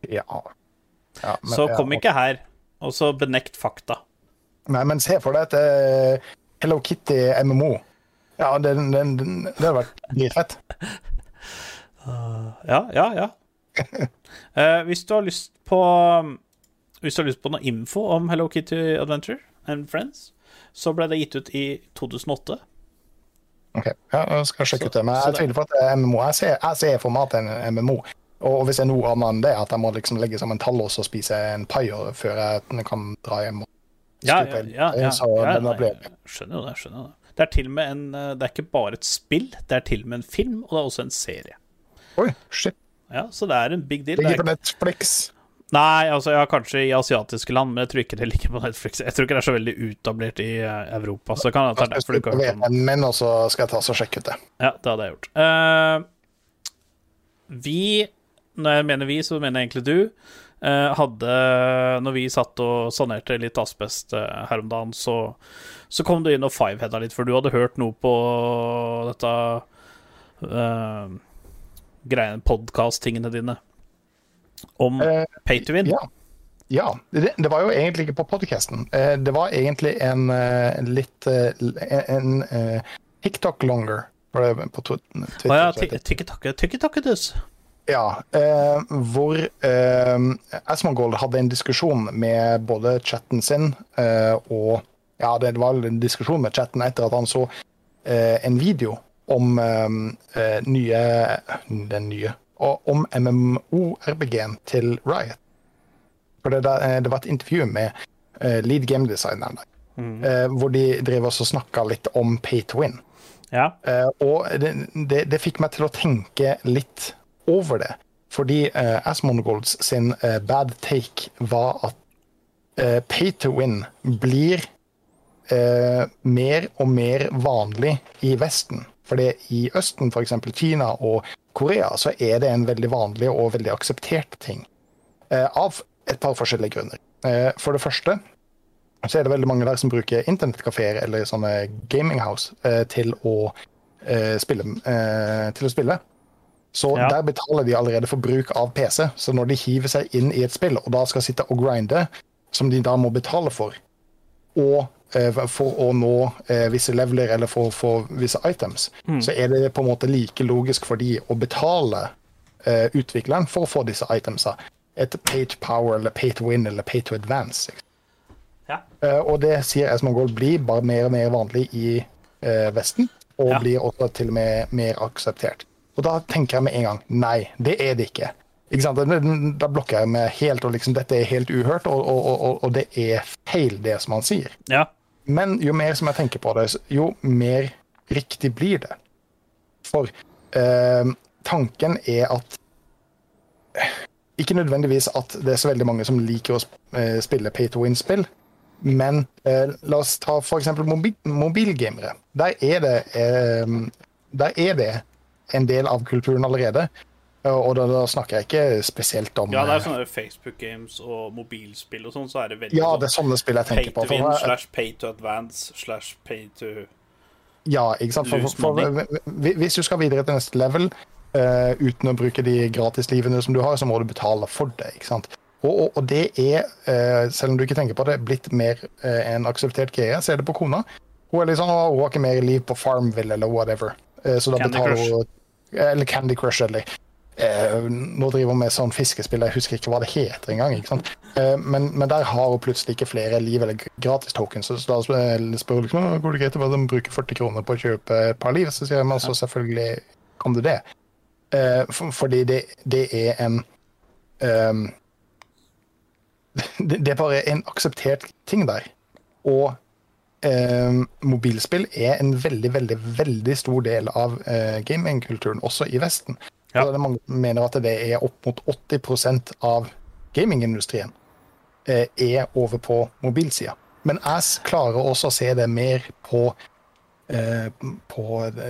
Ja. ja men- Så ja, kom ikke her og så benekt fakta. Nei, men se for deg et uh, Hello Kitty-MMO. Ja, det, det, det hadde vært dritfett. Ja, ja, ja. Eh, hvis du har lyst på Hvis du har lyst på noe info om Hello Kitty Adventure and Friends, så ble det gitt ut i 2008. Ok, ja, jeg skal sjekke ut det. Men jeg tviler på at det er MMO. Jeg ser, jeg ser for meg at det er en MMO. Og hvis det er noe annet enn det, at jeg må liksom legge sammen tallås og spise en pai før jeg kan dra hjem. og Ja, ja, ja, ja, Så ja ja nei, skjønner jo det. skjønner det. Det er til og med en eh, Det er ikke bare et spill, det er til og med en film, og det er også en serie. Oi, shit. Ja, Så det er en big deal. Ligger på Netflix. nei, altså ja, kanskje i asiatiske land, men jeg tror ikke det ligger på Netflix. Jeg tror ikke det er så veldig utablert i eh, Europa. Så kan jeg ta derfor du det. Men også skal jeg ta og sjekke ut det. Ja, det hadde jeg gjort. Uh, vi, når jeg mener vi, så mener jeg egentlig du, uh, hadde Når vi satt og sanerte litt asbest uh, her om dagen, så, så kom du inn og fiveheada litt, for du hadde hørt noe på dette uh, podkast-tingene dine om uh, pay to win. Ja. ja. Det, det var jo egentlig ikke på podcasten. Eh, Det var egentlig en eh, litt eh, En, en TikTok longer var det på Twitter. Å ja, det. tikki-takke, tikki-takke-dus. Ja, eh, hvor eh, Asmongold hadde en diskusjon med både chatten sin eh, og Ja, det var en diskusjon med chatten etter at han så eh, en video om eh, eh, nye Den nye og Om MMO-RBG-en til Riot. For det, der, eh, det var et intervju med eh, lead game designeren der. eh, hvor de drev og snakka litt om pay to win. Ja. Eh, og det, det, det fikk meg til å tenke litt over det. Fordi uh, Asmongold sin eh, bad take var at eh, pay to win blir eh, mer og mer vanlig i Vesten. Fordi i Østen, f.eks. Kina og Korea, så er det en veldig vanlig og veldig akseptert ting. Eh, av et par forskjellige grunner. Eh, for det første så er det veldig mange der som bruker internettkafeer eller sånne gaminghouse eh, til, å, eh, spille, eh, til å spille. Så Ja. der betaler de allerede for bruk av PC. Så når de hiver seg inn i et spill og da skal sitte og grinde, som de da må betale for, og for å nå eh, visse leveler eller for å få visse items, så er det på en måte like logisk for de å betale eh, utvikleren for å få disse itemsa. Et pay to power eller pay to win eller pay to advance. ja. Eh, og det sier Asmongold blir bare mer og mer vanlig i eh, Vesten, og Ja. blir også til og med mer akseptert. Og da tenker jeg med en gang nei, det er det ikke. da blokker jeg meg helt, og liksom dette er helt uhørt, og, og, og, og det er feil, det som han sier. ja. Men jo mer som jeg tenker på det, jo mer riktig blir det. For eh, tanken er at Ikke nødvendigvis at det er så veldig mange som liker å eh, spille pay to win-spill, men eh, la oss ta f.eks. Mobil, mobilgamere. Der er, det, eh, der er det en del av kulturen allerede. Og da, da snakker jeg ikke spesielt om Ja, det er eh, sånne Facebook games og mobilspill og sånn, så er det veldig Ja, sånn det er sånne spill jeg pay tenker to på. to win jeg- slash pay to advance slash pay to Ja, ikke sant? For, for, for, hvis du skal videre til neste level uh, uten å bruke de gratislivene som du har, så må du betale for det. ikke sant? Og, og, og det er, uh, selv om du ikke tenker på det, blitt mer uh, en akseptert greie. ser det på kona. Hun er litt sånn, hun har ikke mer liv på Farmville eller whatever. Eh, så da Candy betaler hun Eller Candy Crush, eller eh, Nå driver hun med sånn fiskespill, jeg husker ikke hva det heter engang. ikke sant? Eh, men, men der har hun plutselig ikke flere liv eller gratis tokens. Så da spør spør hun liksom, «Å, går det greit å bruke 40 kroner på å kjøpe et par liv. Så sier jeg men så selvfølgelig kan du det. Eh, for, fordi det, det er en um, det, det er bare en akseptert ting der. Og ehm, mobilspill er en veldig, veldig, veldig stor del av eh, gamingkulturen, også i Vesten. Ja. Er mange mener at det er opp mot 80% av gamingindustrien eh, er over på mobilsida. Men jeg klarer også å se det mer på, eh, på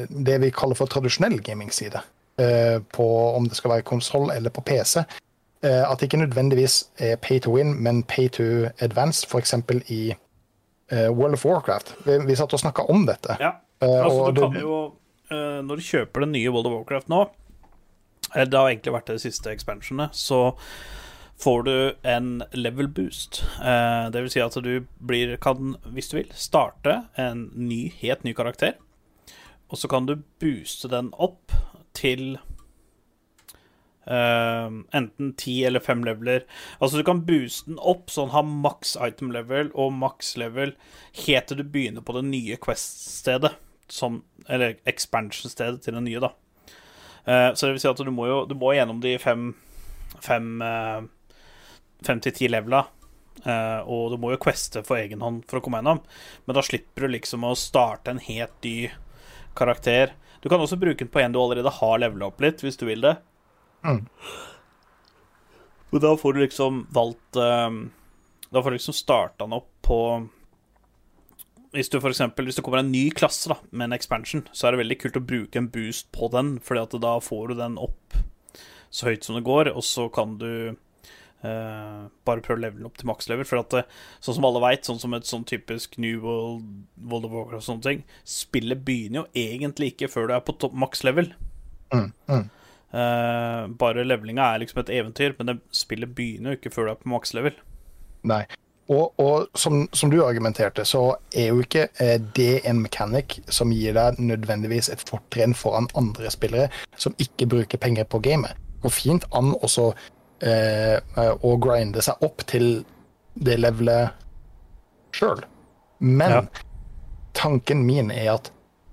det vi kaller for tradisjonell gamingside. eh, på om det skal være konsoll eller på PC. Eh, at det ikke nødvendigvis er pay to win, men pay to advance, f.eks. i eh, World of Warcraft. Vi, satt og snakka om dette. Ja. Altså, og du kan jo eh, Når du kjøper den nye World of Warcraft nå Det har egentlig vært det siste expansionet, så får du en level boost. Eh, det vil si at du blir, kan, hvis du vil, starte en ny, helt ny karakter. Og så kan du booste den opp til Uh, enten ti eller fem leveler. Altså du kan booste den opp så den har maks item level og maks level helt til du begynner på det nye Quest-stedet. Eller expansion-stedet til det nye, da. Eh, så det vil si at du må jo du må gjennom de fem Fem, eh, fem til ti levela. Eh, og du må jo queste for egen hånd for å komme gjennom. Men da slipper du liksom å starte en helt ny karakter. Du kan også bruke den på en du allerede har levela opp litt, hvis du vil det. Mm. Og da får du liksom valgt Da får du liksom starta den opp på hvis du for eksempel, hvis det kommer en ny klasse da, med en expansion, så er det veldig kult å bruke en boost på den, fordi at da får du den opp så høyt som det går, og så kan du eh, bare prøve å levele opp til makslevel. For at det, sånn som alle veit, sånn som et sånn typisk New World, World of Warcraft og sånne ting, spillet begynner jo egentlig ikke før du er på makslevel. Mm, mm. Eh, bare levelinga er liksom et eventyr, men det, spillet begynner jo ikke før du er på makslevel. Nei. Og, og som, som du argumenterte, så er jo ikke eh, det en mechanic som gir deg nødvendigvis et fortrinn foran andre spillere som ikke bruker penger på gamet. Går fint an også eh, å grinde seg opp til det levelet sjøl. Men Ja. tanken min er at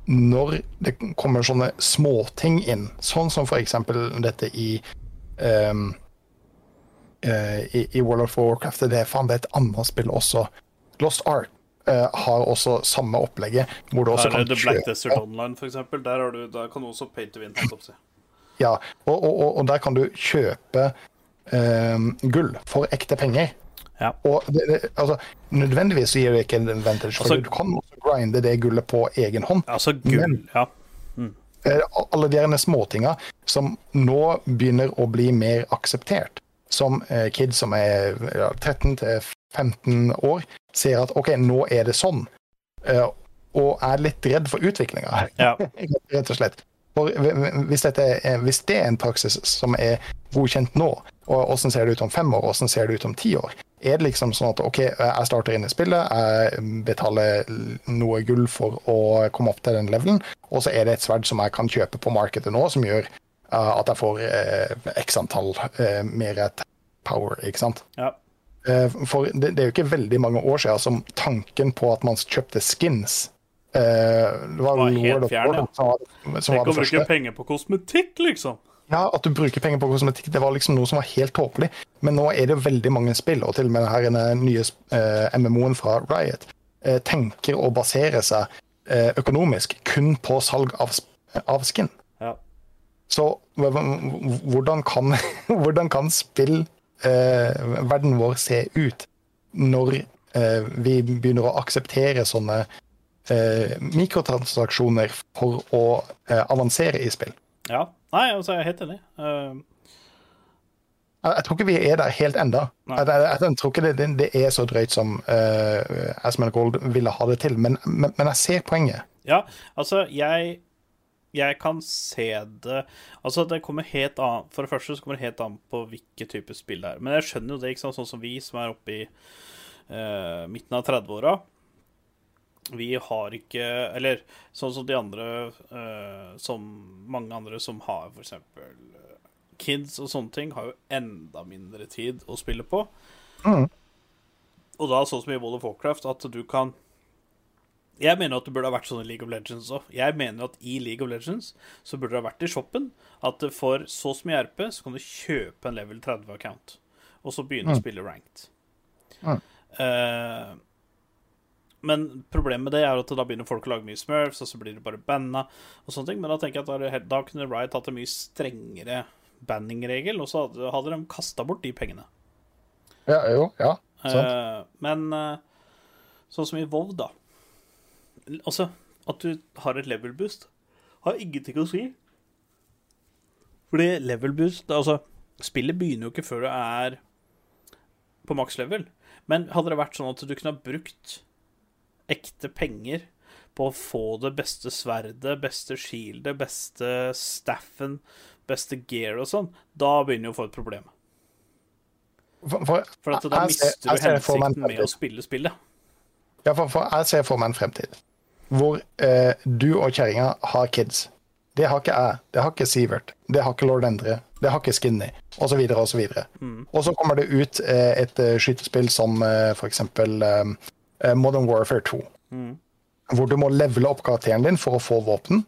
når det kommer sånne småting inn, sånn som for eksempel dette i eh, i, i World of Warcraft. Det er faen det er et annet spill også. Lost Ark eh, har også samme opplegget. Hvor du også Her er kan The Black kjøpe Desert Online, eksempel. Der, du, der kan du også pay to win. Ja, og, og, og, og der kan du kjøpe um, gull for ekte penger. Ja. Og det, det, altså, nødvendigvis gir det ikke en advantage, for Altså- du kan også grinde det gullet på egen hånd. Altså gull, Men- ja. Eh, alle de småtinga som nå begynner å bli mer akseptert. Som eh, kids som er ja, 13 til 15 år, ser at OK, nå er det sånn. Eh, og er litt redd for utviklinga, ja. rett og slett. For hvis, er, hvis det er en praksis som er godkjent nå, og hvordan ser det ut om fem år, hvordan ser det ut om ti år? Er det liksom sånn at OK, jeg starter inn i spillet, jeg betaler noe gull for å komme opp til den levelen, og så er det et sverd som jeg kan kjøpe på markedet nå, som gjør at jeg får eh, x antall eh, mer power, ikke sant? ja. Eh, For det, det er jo ikke veldig mange år siden som tanken på at man kjøpte skins eh, Det var, Var helt fjern, ja. Som var, som Tenk å bruke penger på kosmetikk, liksom. Ja, At du bruker penger på kosmetikk, det var liksom noe som var helt tåpelig. Men nå er det jo veldig mange spill, og til og med denne nye eh, MMO-en fra Riot, eh, tenker å basere seg eh, økonomisk kun på salg av, av skin. Så hvordan kan, hvordan kan spill eh, verden vår se ut når eh, vi begynner å akseptere sånne eh, mikrotransaksjoner for å eh, avansere i spill? ja. Nei, altså, jeg er helt enig. Eh, Jeg, jeg tror ikke vi er der helt enda. Nei. Jeg, jeg, jeg tror ikke det, det, det er så drøyt som uh, Asman Gold ville ha det til, men, men, men jeg ser poenget. ja, altså, jeg jeg kan se det Altså, det kommer helt an For det første så kommer det helt an på hvilken type spill det er. Men jeg skjønner jo det, ikke sant, sånn som vi som er oppe i uh, midten av 30-åra. Vi har ikke Eller sånn som de andre uh, Som mange andre som har for eksempel eh, kids og sånne ting, har jo enda mindre tid å spille på. Mm. Og da sånn som i World of Warcraft, at du kan Jeg mener at det burde ha vært sånn i League of Legends òg. Jeg mener at i League of Legends så burde det ha vært i shoppen at for så som i RP så kan du kjøpe en level 30-account, og så begynne å spille ranked. Mm. Uh, men problemet med det er at da begynner folk å lage mye smurfs, og så blir det bare banna og sånne ting. Men da tenker jeg at da, kunne Riot hatt en mye strengere banning-regel, og så hadde de kasta bort de pengene. Ja, jo, ja. Sant. Uh, men uh, sånn som i WoW, da. Altså, at du har et level boost, har ingenting å si Fordi level boost Altså, spillet begynner jo ikke før du er på maks level. Men hadde det vært sånn at du kunne ha brukt ekte penger på å få det beste sverdet, beste shieldet, beste staffen, beste gear og sånn, da begynner du å få et problem. For, for, For at da jeg mister du jeg ser for hensikten med å spille spillet. Ja, for, for jeg ser for meg en fremtid hvor eh, du og kjerringa har kids. Det har ikke jeg. Det har ikke Sivert. Det har ikke Lord Endre. Det har ikke Skinny, osv., osv. Mm. Og så kommer det ut eh, et eh, skytespill som eh, eksempel eh, eh, Modern Warfare 2. Mm. Hvor du må levele opp karakteren din for å få våpen.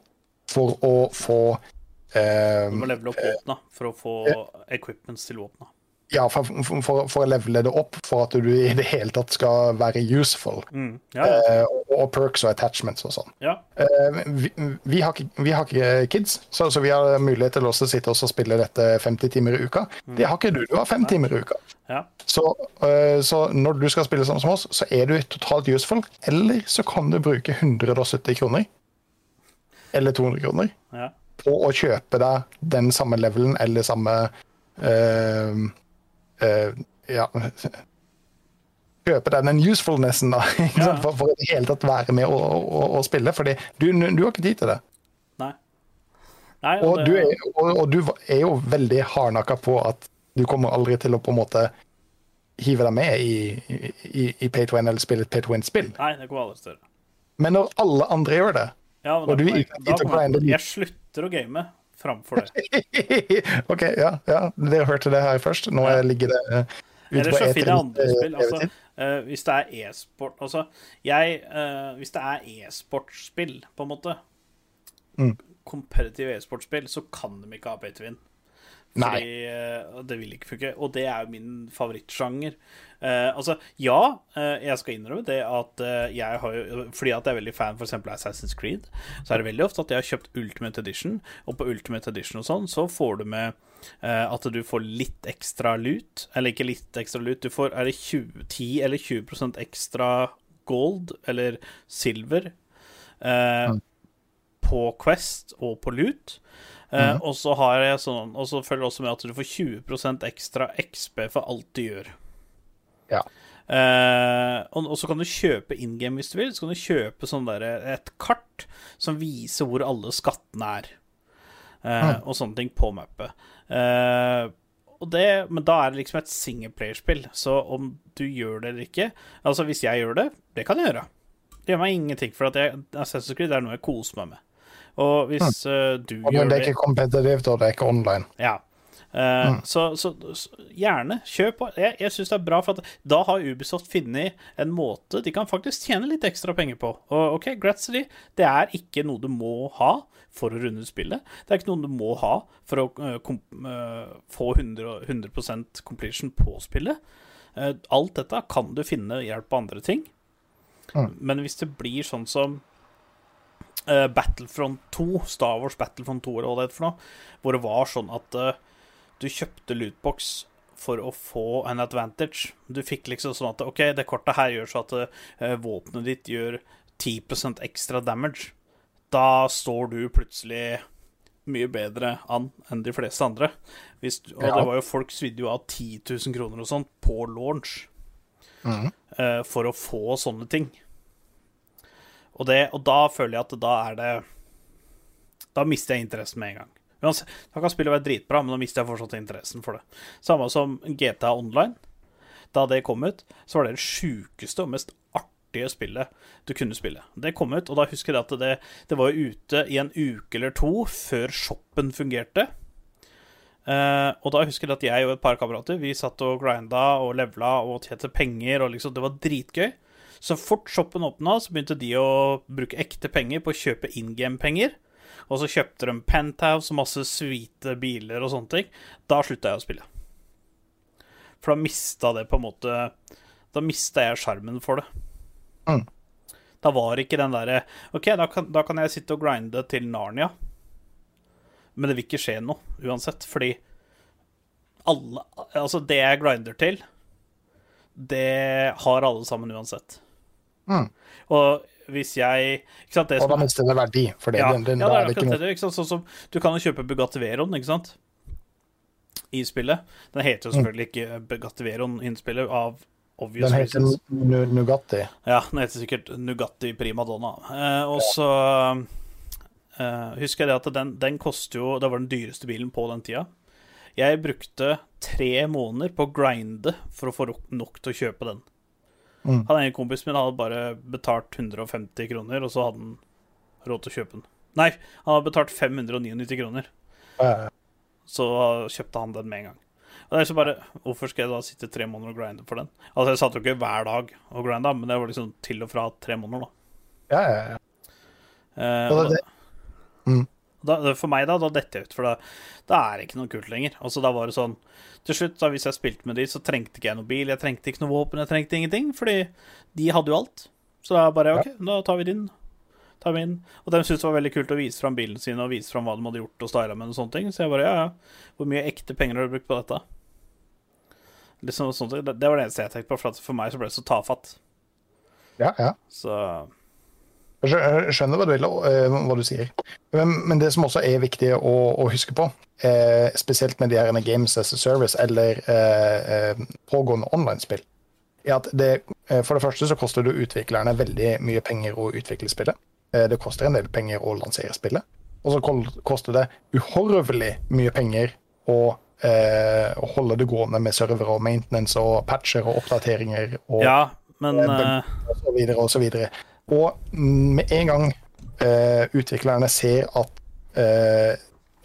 For å få eh, Du må levele opp våpna for å få equipments til våpna. Ja, for, for, for, å levele det opp for at du i det hele tatt skal være useful. Mm. Ja, ja. Eh, og, perks og attachments og sånn. ja. Eh, vi, vi, har vi har ikke kids, så, så vi har mulighet til å sitte og spille dette 50 timer i uka. Det har ikke du. Du har fem timer i uka. ja. Så, eh, så når du skal spille sammen som oss, så er du totalt useful. Eller så kan du bruke 170 kroner, eller 200 kroner, ja. på å kjøpe deg den samme levelen eller samme eh, eh, Ja Kjøpe den usefulnessen, da, Ja. For, for i det hele tatt være med og, og, og spille. Fordi du, du har ikke tid til det. Nei. Nei, Og det- du er, og, du er jo veldig hardnakka på at du kommer aldri til å på en måte hive deg med i, i, i Pay to Win eller spille et Pay to Win-spill. Nei, det går aldri større. Men når alle andre gjør det Ja, Og du ikke jeg, jeg slutter å game framfor det. OK, ja, ja, dere hørte det her først. Nå Ja. ligger det ute på så eter finner andre eh, spill. Altså, levetid. eh, hvis det er e-sport Altså, jeg uh, Hvis det er e-sportspill, på en måte Mm. Comparative e-sportspill, så kan de ikke ha pay to win. Fordi eh, det vil ikke funke. Og det er jo min favorittsjanger. Uh, altså, ja, uh, jeg skal innrømme det at uh, jeg har jo Fordi at jeg er veldig fan for eksempel Assassin's Creed, så er det veldig ofte at jeg har kjøpt Ultimate Edition, og på Ultimate Edition og sånn, så får du med at du får litt ekstra lut. Eller ikke litt ekstra lut, du får er det 20, 10 eller 20% ekstra gold eller silver mm. på Quest og på lut. Eh, Og så har jeg sånn Og så følger det også med at du får 20% ekstra XP for alt du gjør. Ja. Uh, og, og så kan du kjøpe in game hvis du vil. Så kan du kjøpe sånn der, et kart som viser hvor alle skattene er. Eh, Og sånne ting på mappet. Uh, og det, men da er det liksom et singleplayerspill, så om du gjør det eller ikke Altså, hvis jeg gjør det, det kan jeg gjøre. Det gjør meg ingenting, for at jeg, Assassin's Creed er noe jeg koser meg med. Og hvis eh, du gjør det det er ikke kompetitivt, og det er ikke online. ja. Eh, så, så, så gjerne, kjøp på. Jeg, jeg syns det er bra, for at da har Ubisoft funnet en måte de kan faktisk tjene litt ekstra penger på. Og OK, grats til de. Det er ikke noe du må ha for å runde spillet. Det er ikke noe du må ha for å uh, kom, uh, få 100, 100 completion på spillet. Eh, alt dette kan du finne hjelp på andre ting. Men hvis det blir sånn som eh, Battlefront 2, Star Wars Battlefront 2 eller hva det heter for noe, hvor det var sånn at uh, du kjøpte lootbox for å få en advantage. Du fikk liksom sånn at OK, det kortet her gjør så at uh, våpenet ditt gjør 10% ekstra damage. Da står du plutselig mye bedre an enn de fleste andre. Hvis, og det var jo folk svidde jo av 10 000 kroner og sånt på launch eh, for å få sånne ting. Og, det, og da føler jeg at da er det Da mister jeg interessen med en gang. Da kan spillet være dritbra, men da mister jeg fortsatt interessen for det. Samme som GTA Online. Da det kom ut, så var det det sjukeste og mest artige spillet du kunne spille. Det kom ut, og da husker jeg at det, det var ute i en uke eller to før shoppen fungerte. Uh, og da husker jeg at jeg og et par kamerater Vi satt og grinda og levela og tjente penger, og liksom, det var dritgøy. Så fort shoppen åpna, så begynte de å bruke ekte penger på å kjøpe in game-penger. Og så kjøpte de penthouse og masse hvite biler og sånne ting. Da slutta jeg å spille. For da mista det på en måte Da mista jeg sjarmen for det. Mm. Da var ikke den derre OK, da kan, da kan jeg sitte og grinde til Narnia. Men det vil ikke skje noe uansett, fordi alle Altså, det jeg grinder til, det har alle sammen uansett. Mm. Og hvis jeg Ikke sant, det Og da mister det verdi. For det, ja, den, den, ja, det er det ikke det. Ikke sant? Sånn som, du kan jo kjøpe Bugatti Veron, ikke sant? i spillet. Den heter jo selvfølgelig ikke Bugatti Veyron-innspillet av obvious Den heter reasons. Nugatti. Ja, den heter sikkert Nugatti Prima Donna. Eh, og så eh, husker jeg det at den, den koster jo Det var den dyreste bilen på den tida. Jeg brukte tre måneder på å grinde for å få nok til å kjøpe den. Mm. Han ene kompisen min hadde bare betalt 150 kroner, og så hadde han råd til å kjøpe den. Nei, han hadde betalt 599 kroner, Eh, så kjøpte han den med en gang. Og det er så bare, Hvorfor skal jeg da sitte tre måneder og grinde for den? Altså, Jeg satt jo ikke hver dag og grinda, men det var liksom til og fra tre måneder, da. ja, ja, ja. Eh, Og og det- Mm. Da, for meg, da, da detter jeg ut, for da, da er det ikke noe kult lenger. Altså, da var det sånn Til slutt, da, hvis jeg spilte med de, så trengte ikke jeg noe bil, jeg trengte ikke noe våpen, jeg trengte ingenting, fordi de hadde jo alt. Så da bare OK, da tar vi din. Tar vi inn. Og de syntes det var veldig kult å vise fram bilen sin og vise fram hva de hadde gjort og styla med og sånne ting. Så jeg bare ja, ja. Hvor mye ekte penger har du brukt på dette? Liksom sånt, det, det var det eneste jeg tenkte på, for at for meg så ble det så tafatt. ja, ja. Så Jeg skjønner hva du, vil, eh, hva du sier. Men, men det som også er viktig å, å huske på, eh, spesielt med de her Games as a Service eller eh, eh, pågående online-spill, er at det, eh, for det første så koster det utviklerne veldig mye penger å utvikle spillet. Eh, det koster en del penger å lansere spillet. Og så koster det uhorvelig mye penger å, eh, holde det gående med servere og maintenance og patcher og oppdateringer. og ja, men og så videre og så videre. Og med en gang eh, utviklerne ser at eh,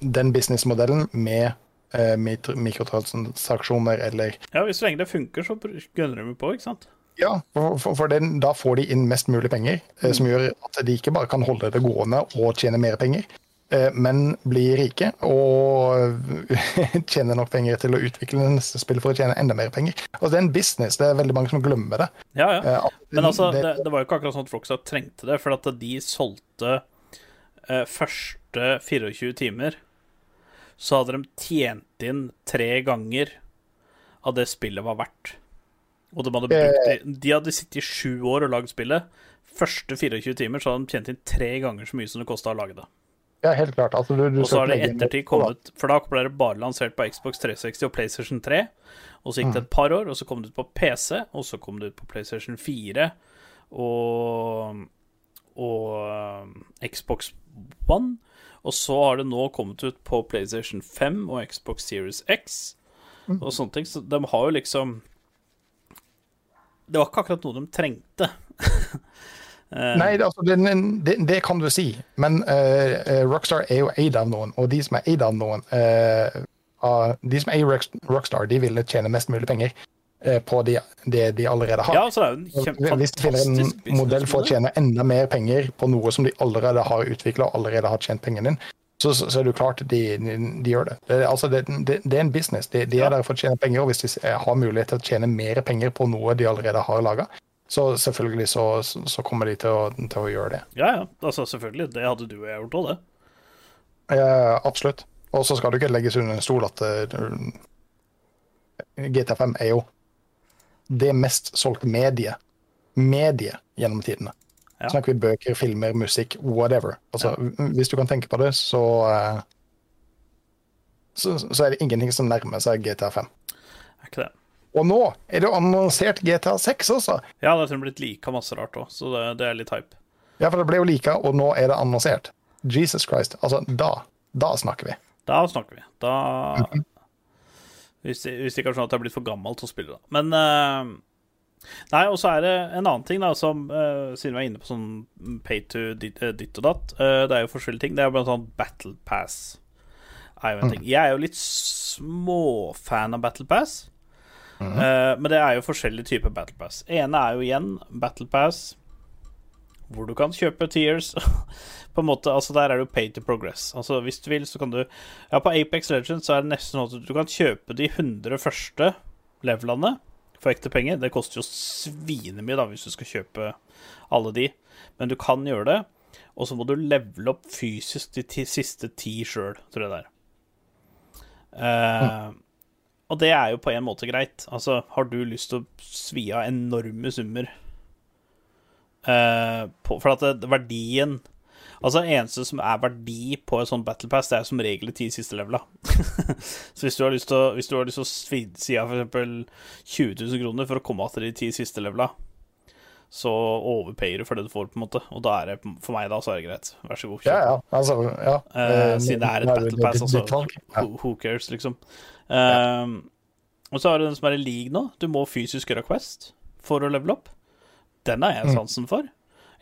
den businessmodellen med eh, mikrotransaksjoner eller Ja, hvis så lenge det funker, så gønner de på, ikke sant? Ja, for, for, for den, da får de inn mest mulig penger, eh, som gjør at de ikke bare kan holde det gående og tjene mer penger, men bli rike og tjene nok penger til å utvikle neste spill for å tjene enda mer penger. Altså, det er en business, det er veldig mange som glemmer det. Ja, ja. Eh, Men altså, det- det, det var jo ikke akkurat sånn at Rockstar trengte det, for at de solgte eh, første 24 timer, så hadde de tjent inn tre ganger av det spillet var verdt. Og de hadde brukt De hadde sittet i sju år og lagd spillet. Første 24 timer så hadde de tjent inn tre ganger så mye som det kosta å lage det. Ja, helt klart. Altså, du, du Og så har det i ettertid kommet For da ble det bare lansert på Xbox 360 og PlayStation 3. Og så gikk det et par år, og så kom det ut på PC, og så kom det ut på PlayStation 4 og, og um, Xbox One. Og så har det nå kommet ut på PlayStation 5 og Xbox Series X og sånne ting. Så de har jo liksom Det var ikke akkurat noe de trengte. Eh, Nei, det, altså, det, det, det kan du si, men eh, Rockstar er jo eid av noen, og de som er eid av noen uh, av- De som eier Rockstar, de ville tjene mest mulig penger på det de allerede har. Ja, så er det Hvis de finner en modell for å tjene enda mer penger på noe som de allerede har utvikla og allerede har tjent pengene inn, så, så, så er det jo klart de, de, de gjør det. Det, er- altså, det, det. det er en business. De, de Ja. er der for å tjene penger, og hvis de har mulighet til å tjene mer penger på noe de allerede har laga, så selvfølgelig så, så kommer de til å, til å gjøre det. Ja, ja. Altså, selvfølgelig. Det hadde du og jeg gjort òg, det. Ja, absolutt. Og så skal du ikke legges under en stol at eh, GTA5 er jo det mest solgte mediet medie gjennom tidene. Ja. Snakker vi bøker, filmer, musikk, whatever. Altså, Hvis du kan tenke på det, så, eh, så Så er det ingenting som nærmer seg GTA5. Er ikke det? Og nå er det jo annonsert GTA6 også! Ja, det har blitt lika masse rart òg, så det, det er litt hype. Ja, for det ble jo like, og nå er det annonsert. Jesus Christ. Altså, da. Da snakker vi. Da snakker vi. Da. Hvis det, hvis det ikke er sånn at jeg er blitt for gammel til å spille, da. Men uh... Nei, og så er det en annen ting, da, som uh, Siden vi er inne på sånn pay to ditt, eh, og datt, uh, det er jo forskjellige ting. Det er blant annet Battle Pass. Er jo en ting. Jeg er jo litt småfan av Battle Pass. Eh, men det er jo forskjellige typer Battle Pass. ene er jo igjen Battle Pass hvor du kan kjøpe tiers. på en måte, altså Der er det jo pay to progress. Altså Hvis du vil, så kan du Ja, på Apex Legends så er det nesten sånn at du kan kjøpe de 100 første levelene for ekte penger. Det koster jo svinemye da hvis du skal kjøpe alle de, men du kan gjøre det. Og så må du levele opp fysisk de siste ti sjøl, tror jeg det er. Eh, Og det er jo på en måte greit. Altså, har du lyst til å svi av enorme summer uh, på, For at det, verdien Altså, det eneste som er verdi på en sånn Battle Pass, det er som regel de ti siste levela. så hvis du har lyst til å, hvis du har lyst til å si av f.eks. 20 000 kroner for å komme til de ti siste levela, så overpayer du for det du får, på en måte. Og da er det for meg, da, så er det greit. Vær så god. kjøp. Ja, ja. Altså, ja. Eh, siden det er et Battle Pass, altså. who cares, liksom. Ehm, og så har du den som er i league nå. Du må fysisk gjøre Quest for å levele opp. Den har jeg Mm. sansen for.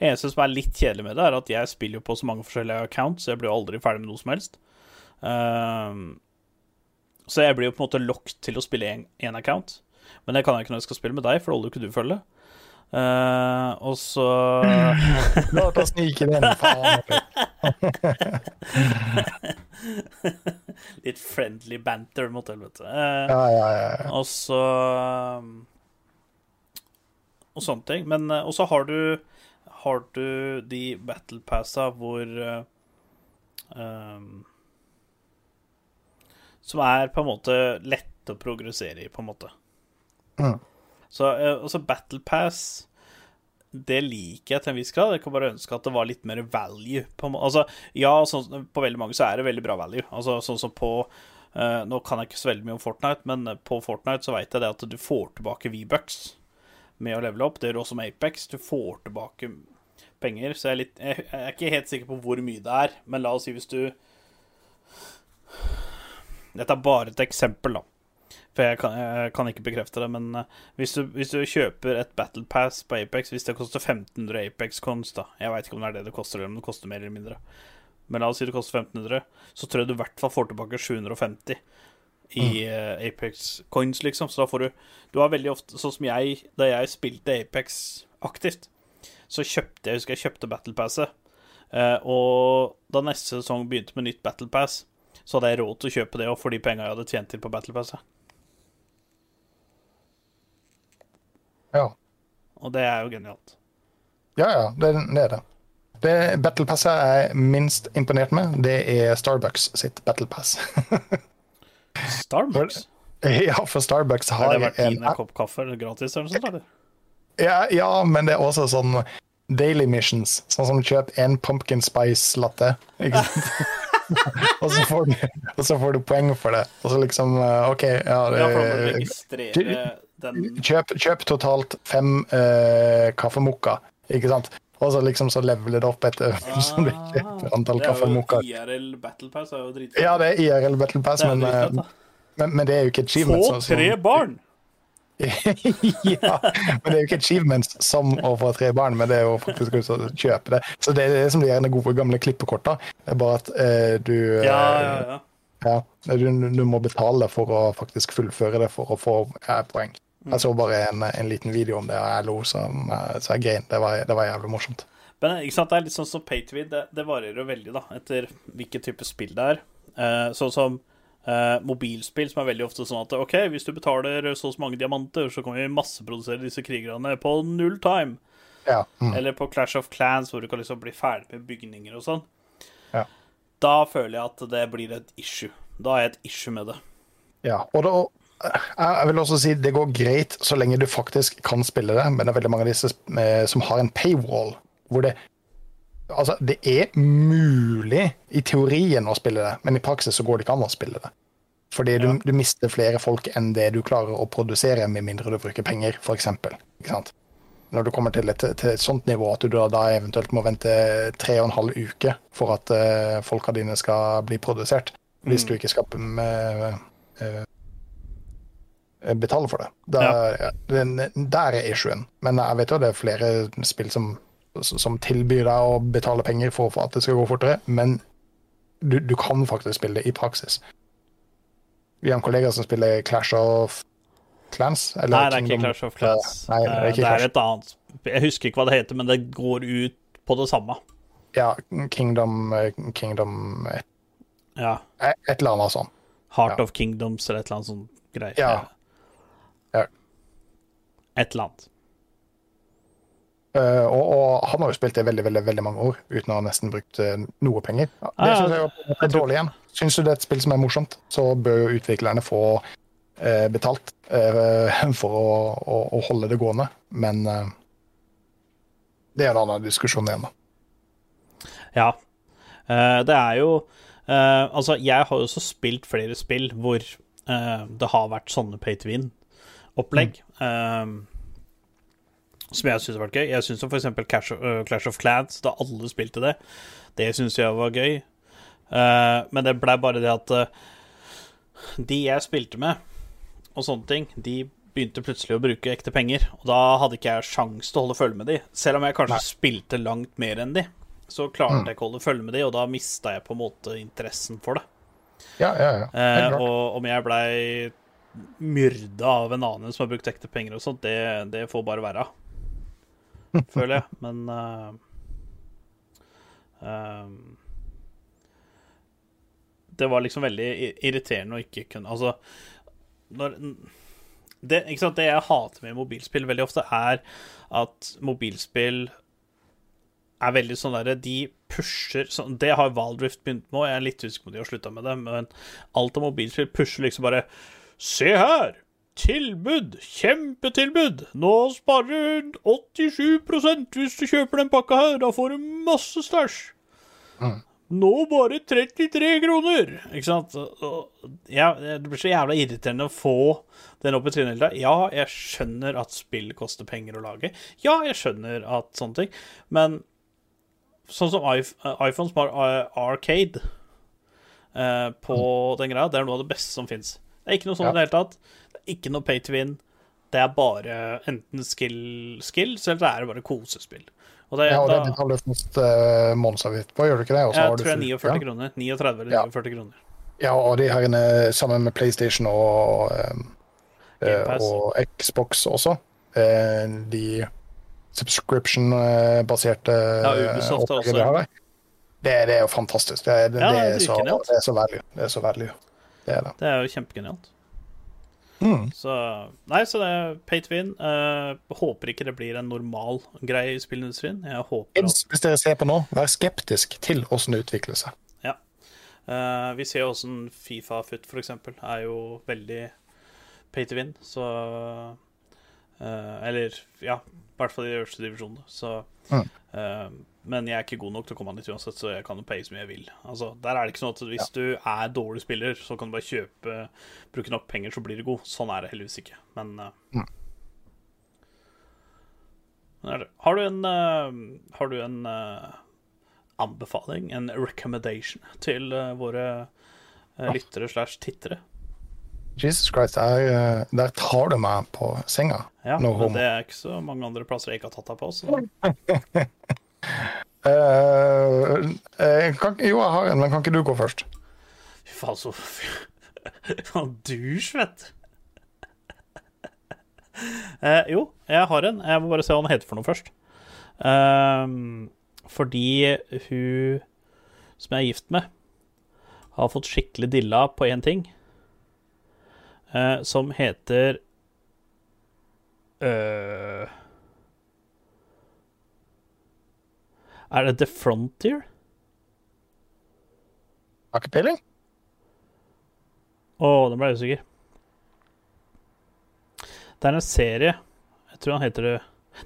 Eneste som er litt kjedelig med det, er at jeg spiller jo på så mange forskjellige accounts, så jeg blir jo aldri ferdig med noe som helst. Ehm, så jeg blir jo på en måte locked til å spille én account. Men det kan jeg ikke når jeg skal spille med deg, for det holder jo ikke du følge. Uh, og så La oss snike den. Faen. Litt friendly banter, mot helvete. Eh, Ja, ja, ja. Og så um, Og sånne ting. Men uh, Og så har du Har du de battle passa hvor um, Som er på en måte lette å progressere i, på en måte. Mm. Så uh, også battle pass det liker jeg til en viss grad. Jeg kan bare ønske at det var litt mer value. På, altså, ja, sånn, på veldig mange så er det veldig bra value. Altså, sånn som på uh, Nå kan jeg ikke så veldig mye om Fortnite, men på Fortnite så vet jeg det at du får tilbake V-bucks med å levele opp. Det gjør du også med Apex. Du får tilbake penger. Så jeg er, litt, jeg er ikke helt sikker på hvor mye det er, men la oss si hvis du Dette er bare et eksempel, da. For jeg kan, jeg kan ikke bekrefte det, men eh, hvis, du, hvis du kjøper et Battle Pass på Apex Hvis det koster 1500 Apex-cons, da Jeg veit ikke om det er det det koster, eller om det koster mer eller mindre. Men la oss si det koster 1500, så tror jeg du i hvert fall får tilbake 750 i uh, Apex-coins, liksom. Så da får du Du har veldig ofte Sånn som jeg, da jeg spilte Apex aktivt, så kjøpte jeg husker jeg kjøpte Battle Passet. Uh, og da neste sesong begynte med nytt Battle Pass, så hadde jeg råd til å kjøpe det òg for de penga jeg hadde tjent til på Battle Passet. Ja. Og det er jo genialt. Ja, ja, det, det er det. Det Battle Passet jeg er minst imponert med, det er Starbucks sitt Battle Pass. Starbucks? ja, for Starbucks Har har det vært en kopp kaffe gratis eller noe sånt? eller? ja, ja, men det er også sånn daily missions. Sånn som kjøp en pumpkin spice latte. Ikke sant? og, så får du, og så får du poeng for det. Og så liksom eh, OK, ja, Ja, for å registrere den kjøp, kjøp totalt fem uh, kaffemokka, ikke sant? Og så liksom så leveler det opp etter som du kjøper antall kaffemokka. Det er jo. IRL Battle Pass er jo dritfett. Ja, det er IRL Battle Pass, men, dritfett, eh, men, men det er jo ikke Få achievements. sånn tre barn! ja, men det er jo ikke achievements som å få tre barn, men det er jo faktisk å kjøpe det. Så det er det som de gjerne gode gamle klippekorta. Det er bare at eh, du, eh, Ja, ja, ja. ja, du, du må betale for å faktisk fullføre det for å få eh, poeng. Jeg så bare en, en liten video om det, og jeg lo som eh, så jeg grein. Det var, det var jævlig morsomt. Men ikke sant, det er litt sånn som to. Det, det varer jo veldig da, etter hvilken type spill det er. Eh, sånn som eh, mobilspill, som er veldig ofte sånn at OK, hvis du betaler så og så mange diamanter, så kan vi masseprodusere disse krigerne på null time. Ja, mm, Eller på Clash of Clans, hvor du kan liksom bli ferdig med bygninger og sånn. Ja. Da føler jeg at det blir et issue. Da er jeg et issue med det. ja. Og da, jeg vil også si det går greit så lenge du faktisk kan spille det, men det er veldig mange av disse eh, som har en paywall, hvor det Altså, det er mulig i teorien å spille det, men i praksis så går det ikke an å spille det. Fordi du, Ja. du mister flere folk enn det du klarer å produsere, med mindre du bruker penger, f.eks. Ikke sant? Når du kommer til et, til et sånt nivå at du da, da eventuelt må vente tre og en halv uke for at uh, folka dine skal bli produsert, hvis du ikke skal med... eh, betale for det. Da, den, der er issuen. Men jeg vet jo det er flere spill som, som tilbyr deg å betale penger for, for at det skal gå fortere, men du, du kan faktisk spille det i praksis. Vi har en kollega som spiller Clash of Clans. eller Nei, det er ikke Clash of Clans. Nei, det er Eh, det er et annet Jeg husker ikke hva det heter, men det går ut på det samme. Ja, Kingdom, eh, Kingdom Ja. et eller annet sånt. Heart Ja. of Kingdoms eller et eller annet sånt greier. Ja. Ja. Et eller annet. Uh, og, og han har jo spilt det veldig veldig, veldig mange år uten å ha nesten brukt uh, noe penger. Ja, det synes jeg er dårlig igjen. Syns du det er et spill som er morsomt, så bør jo utviklerne få uh, betalt for å, å, å holde det gående. Men det er en annen diskusjon igjen, da. Ja. Det er jo Altså, jeg har jo også spilt flere spill hvor det har vært sånne pay to win-opplegg. Um, som jeg syns har vært gøy. Jeg syns f.eks. Øh, Clash of Clans, da alle spilte det, det syns jeg var gøy. Uh, men det blei bare det at uh, de jeg spilte med, og sånne ting, de begynte plutselig å bruke ekte penger. Og da hadde ikke jeg sjans til å holde følge med de. Selv om jeg kanskje spilte langt mer enn de, så klarte jeg ikke å holde følge med de, og da mista jeg på en måte interessen for det. Ja, ja, ja. Eh, og om jeg blei myrda av en annen som har brukt ekte penger og sånt, det, det får bare være. Føler jeg. Men uh, um, Det var liksom veldig irriterende å ikke kunne Altså, når det, sant? det jeg hater med mobilspill veldig ofte, er at mobilspill er veldig sånn derre De pusher sånn, Det har Valdrift begynt med, og jeg er litt usikker på om de har slutta med det, men alt av mobilspill pusher liksom bare Se her! Tilbud! Kjempetilbud! Nå sparer du 87% hvis du kjøper den pakka her. Da får du masse stæsj. Nå bare 33 kroner! Ikke sant? Ja, det blir så jævla irriterende å få den opp i trynet hele tida. Ja, jeg skjønner at spill koster penger å lage. Ja, jeg skjønner at sånne ting. Men sånn som iPhone som har uh, Arcade eh, på den greia, det er noe av det beste som fins. Det er ikke noe sånn i det hele tatt. Det er ikke noe pay to win. Det er bare enten skill, skills, eller det er bare kosespill. Og det, Ja, og det da, betaler du først uh, månedsavgift på, gjør du ikke det? Jeg har tror det er 49 ja. kroner. 39 eller Ja. 49 kroner. Ja, og de her inne, sammen med PlayStation og, um, eh, og Xbox også. eh, de subscription-baserte Ja, Ubisoft også de har der. Det, det er jo fantastisk. Det, det, Ja, det, er så, det er så value. Det er så value. Det er det. Det er jo kjempegenialt. Mm. Så Nei, så det er pay to win. Uh, håper ikke det blir en normal greie i spillindustrien. Jeg håper at Hvis dere ser på nå, vær skeptisk til hvordan det utvikler seg. Ja. Uh, vi ser jo åssen Fifa Foot, for eksempel, er jo veldig pay to win, så uh, Eller, ja, i hvert fall i de øverste divisjonene, så Mm. Men jeg er ikke god nok til å komme an dit uansett, så jeg kan jo paye som jeg vil. Altså, Der er det ikke sånn at hvis du er dårlig spiller, så kan du bare kjøpe Bruke nok penger, så blir du god. Sånn er det heldigvis ikke, men uh, Mm. Har du en uh, Har du en uh, anbefaling, en recommendation, til våre uh, lyttere slash tittere? Jesus Christ, eh, der tar du meg på senga. Ja, men det er ikke så mange andre plasser jeg ikke har tatt deg på. Så. Eh, kan, jo, jeg har en, men kan ikke du gå først? Fy faen, så Faen, dusj, vet du. Uh, jo, jeg har en. Jeg må bare se hva han heter for noe først. Uh, fordi hun som jeg er gift med, har fått skikkelig dilla på én ting. som heter øh, Er det The Frontier? Har ikke peiling? Å, nå ble jeg usikker. Det er en serie. Jeg tror han heter det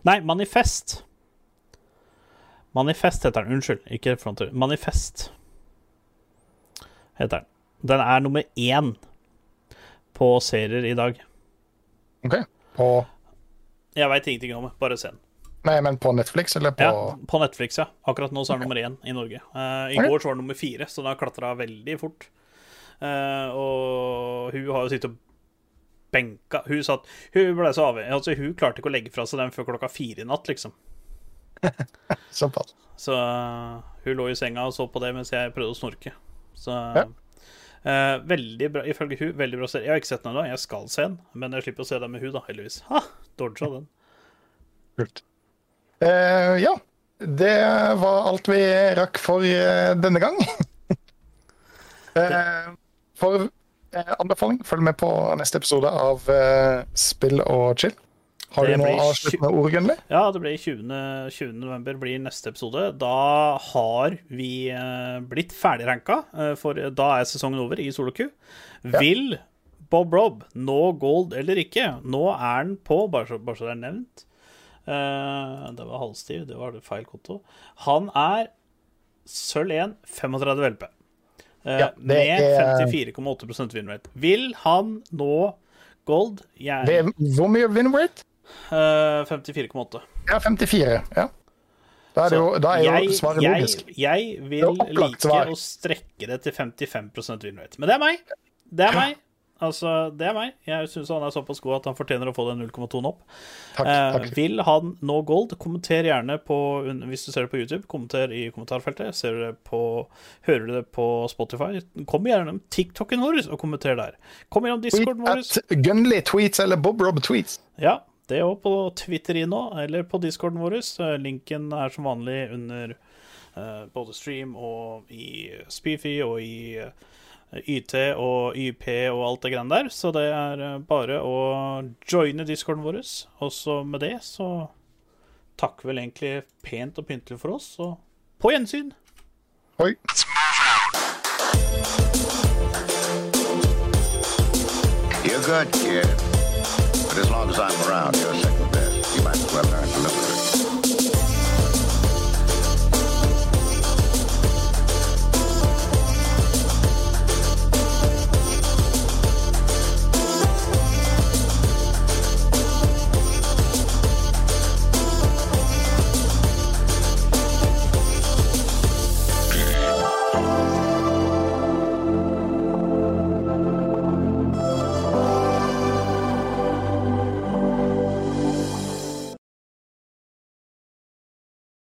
Nei, Manifest. Manifest heter den. Unnskyld, ikke Frontier. Manifest heter den. Den er nummer én på serier i dag. OK. På Jeg veit ingenting om det, bare se den. Nei, men på Netflix eller på Ja, på Netflix, ja. Akkurat nå så er okay. nummer én i Norge. Uh, I okay. går så var det nummer fire, så den har klatra veldig fort. Uh, og hun har jo sittet og benka Hun satt Hun ble så avhengig Altså, hun klarte ikke å legge fra seg den før klokka fire i natt, liksom. Såpass. Så uh, hun lå i senga og så på det mens jeg prøvde å snorke. Så Ja. Uh, Veldig bra, ifølge hun, veldig bra serie. Jeg har ikke sett den ennå, jeg skal se den, men jeg slipper å se den med hun da, heldigvis. Ha! Dodga den. Kult. Eh, ja. Det var alt vi rakk for uh, denne gang. uh, for anbefaling, følg med på neste episode av Spill og chill. Har Det du noe avsluttende ord, Gunnli? Ja, det blir 20. 20. november blir neste episode. Da har vi blitt ferdigranka, for da er sesongen over i Soloku. Q. Vil Bob Rob nå gold eller ikke? Nå er den på, bare så, bare så det er nevnt. Eh, det var halvstiv, det var det feil konto. Han er sølv 1, 35 LP. Eh, Ja, med er- 54,8% winrate. Vil han nå gold? Jeg, Det hvor mye winrate? eh, 54,8. Ja, 54. Ja. Da er, det jo, da er jo svaret jeg, logisk. jeg vil like svar. å strekke det til 55 winrate. Men det er meg. Det er meg. Altså, det er meg. Jeg syns han er såpass god at han fortjener å få den 0,2-en opp. Takk. Eh, vil han nå gold? Kommenter gjerne på Hvis du ser det på YouTube, kommenter i kommentarfeltet. Ser du det på, hører du det på Spotify, kom gjerne om TikToken vår og kommenter der. Kom gjennom discorden vår. Gunley tweets eller Bob Rob tweets. Ja, det òg på Twitter nå, eller på discorden vår. Eh, Linken er som vanlig under eh, både stream og i Spifi og i eh, YT og YP og alt det greiene der. Så det er eh, bare å joine discorden vår. Og så med det så takker vel egentlig pent og pyntelig for oss, og på gjensyn. Hoi. You're good, kid. But as long as I'm around, you're second best. You might as well learn to live with.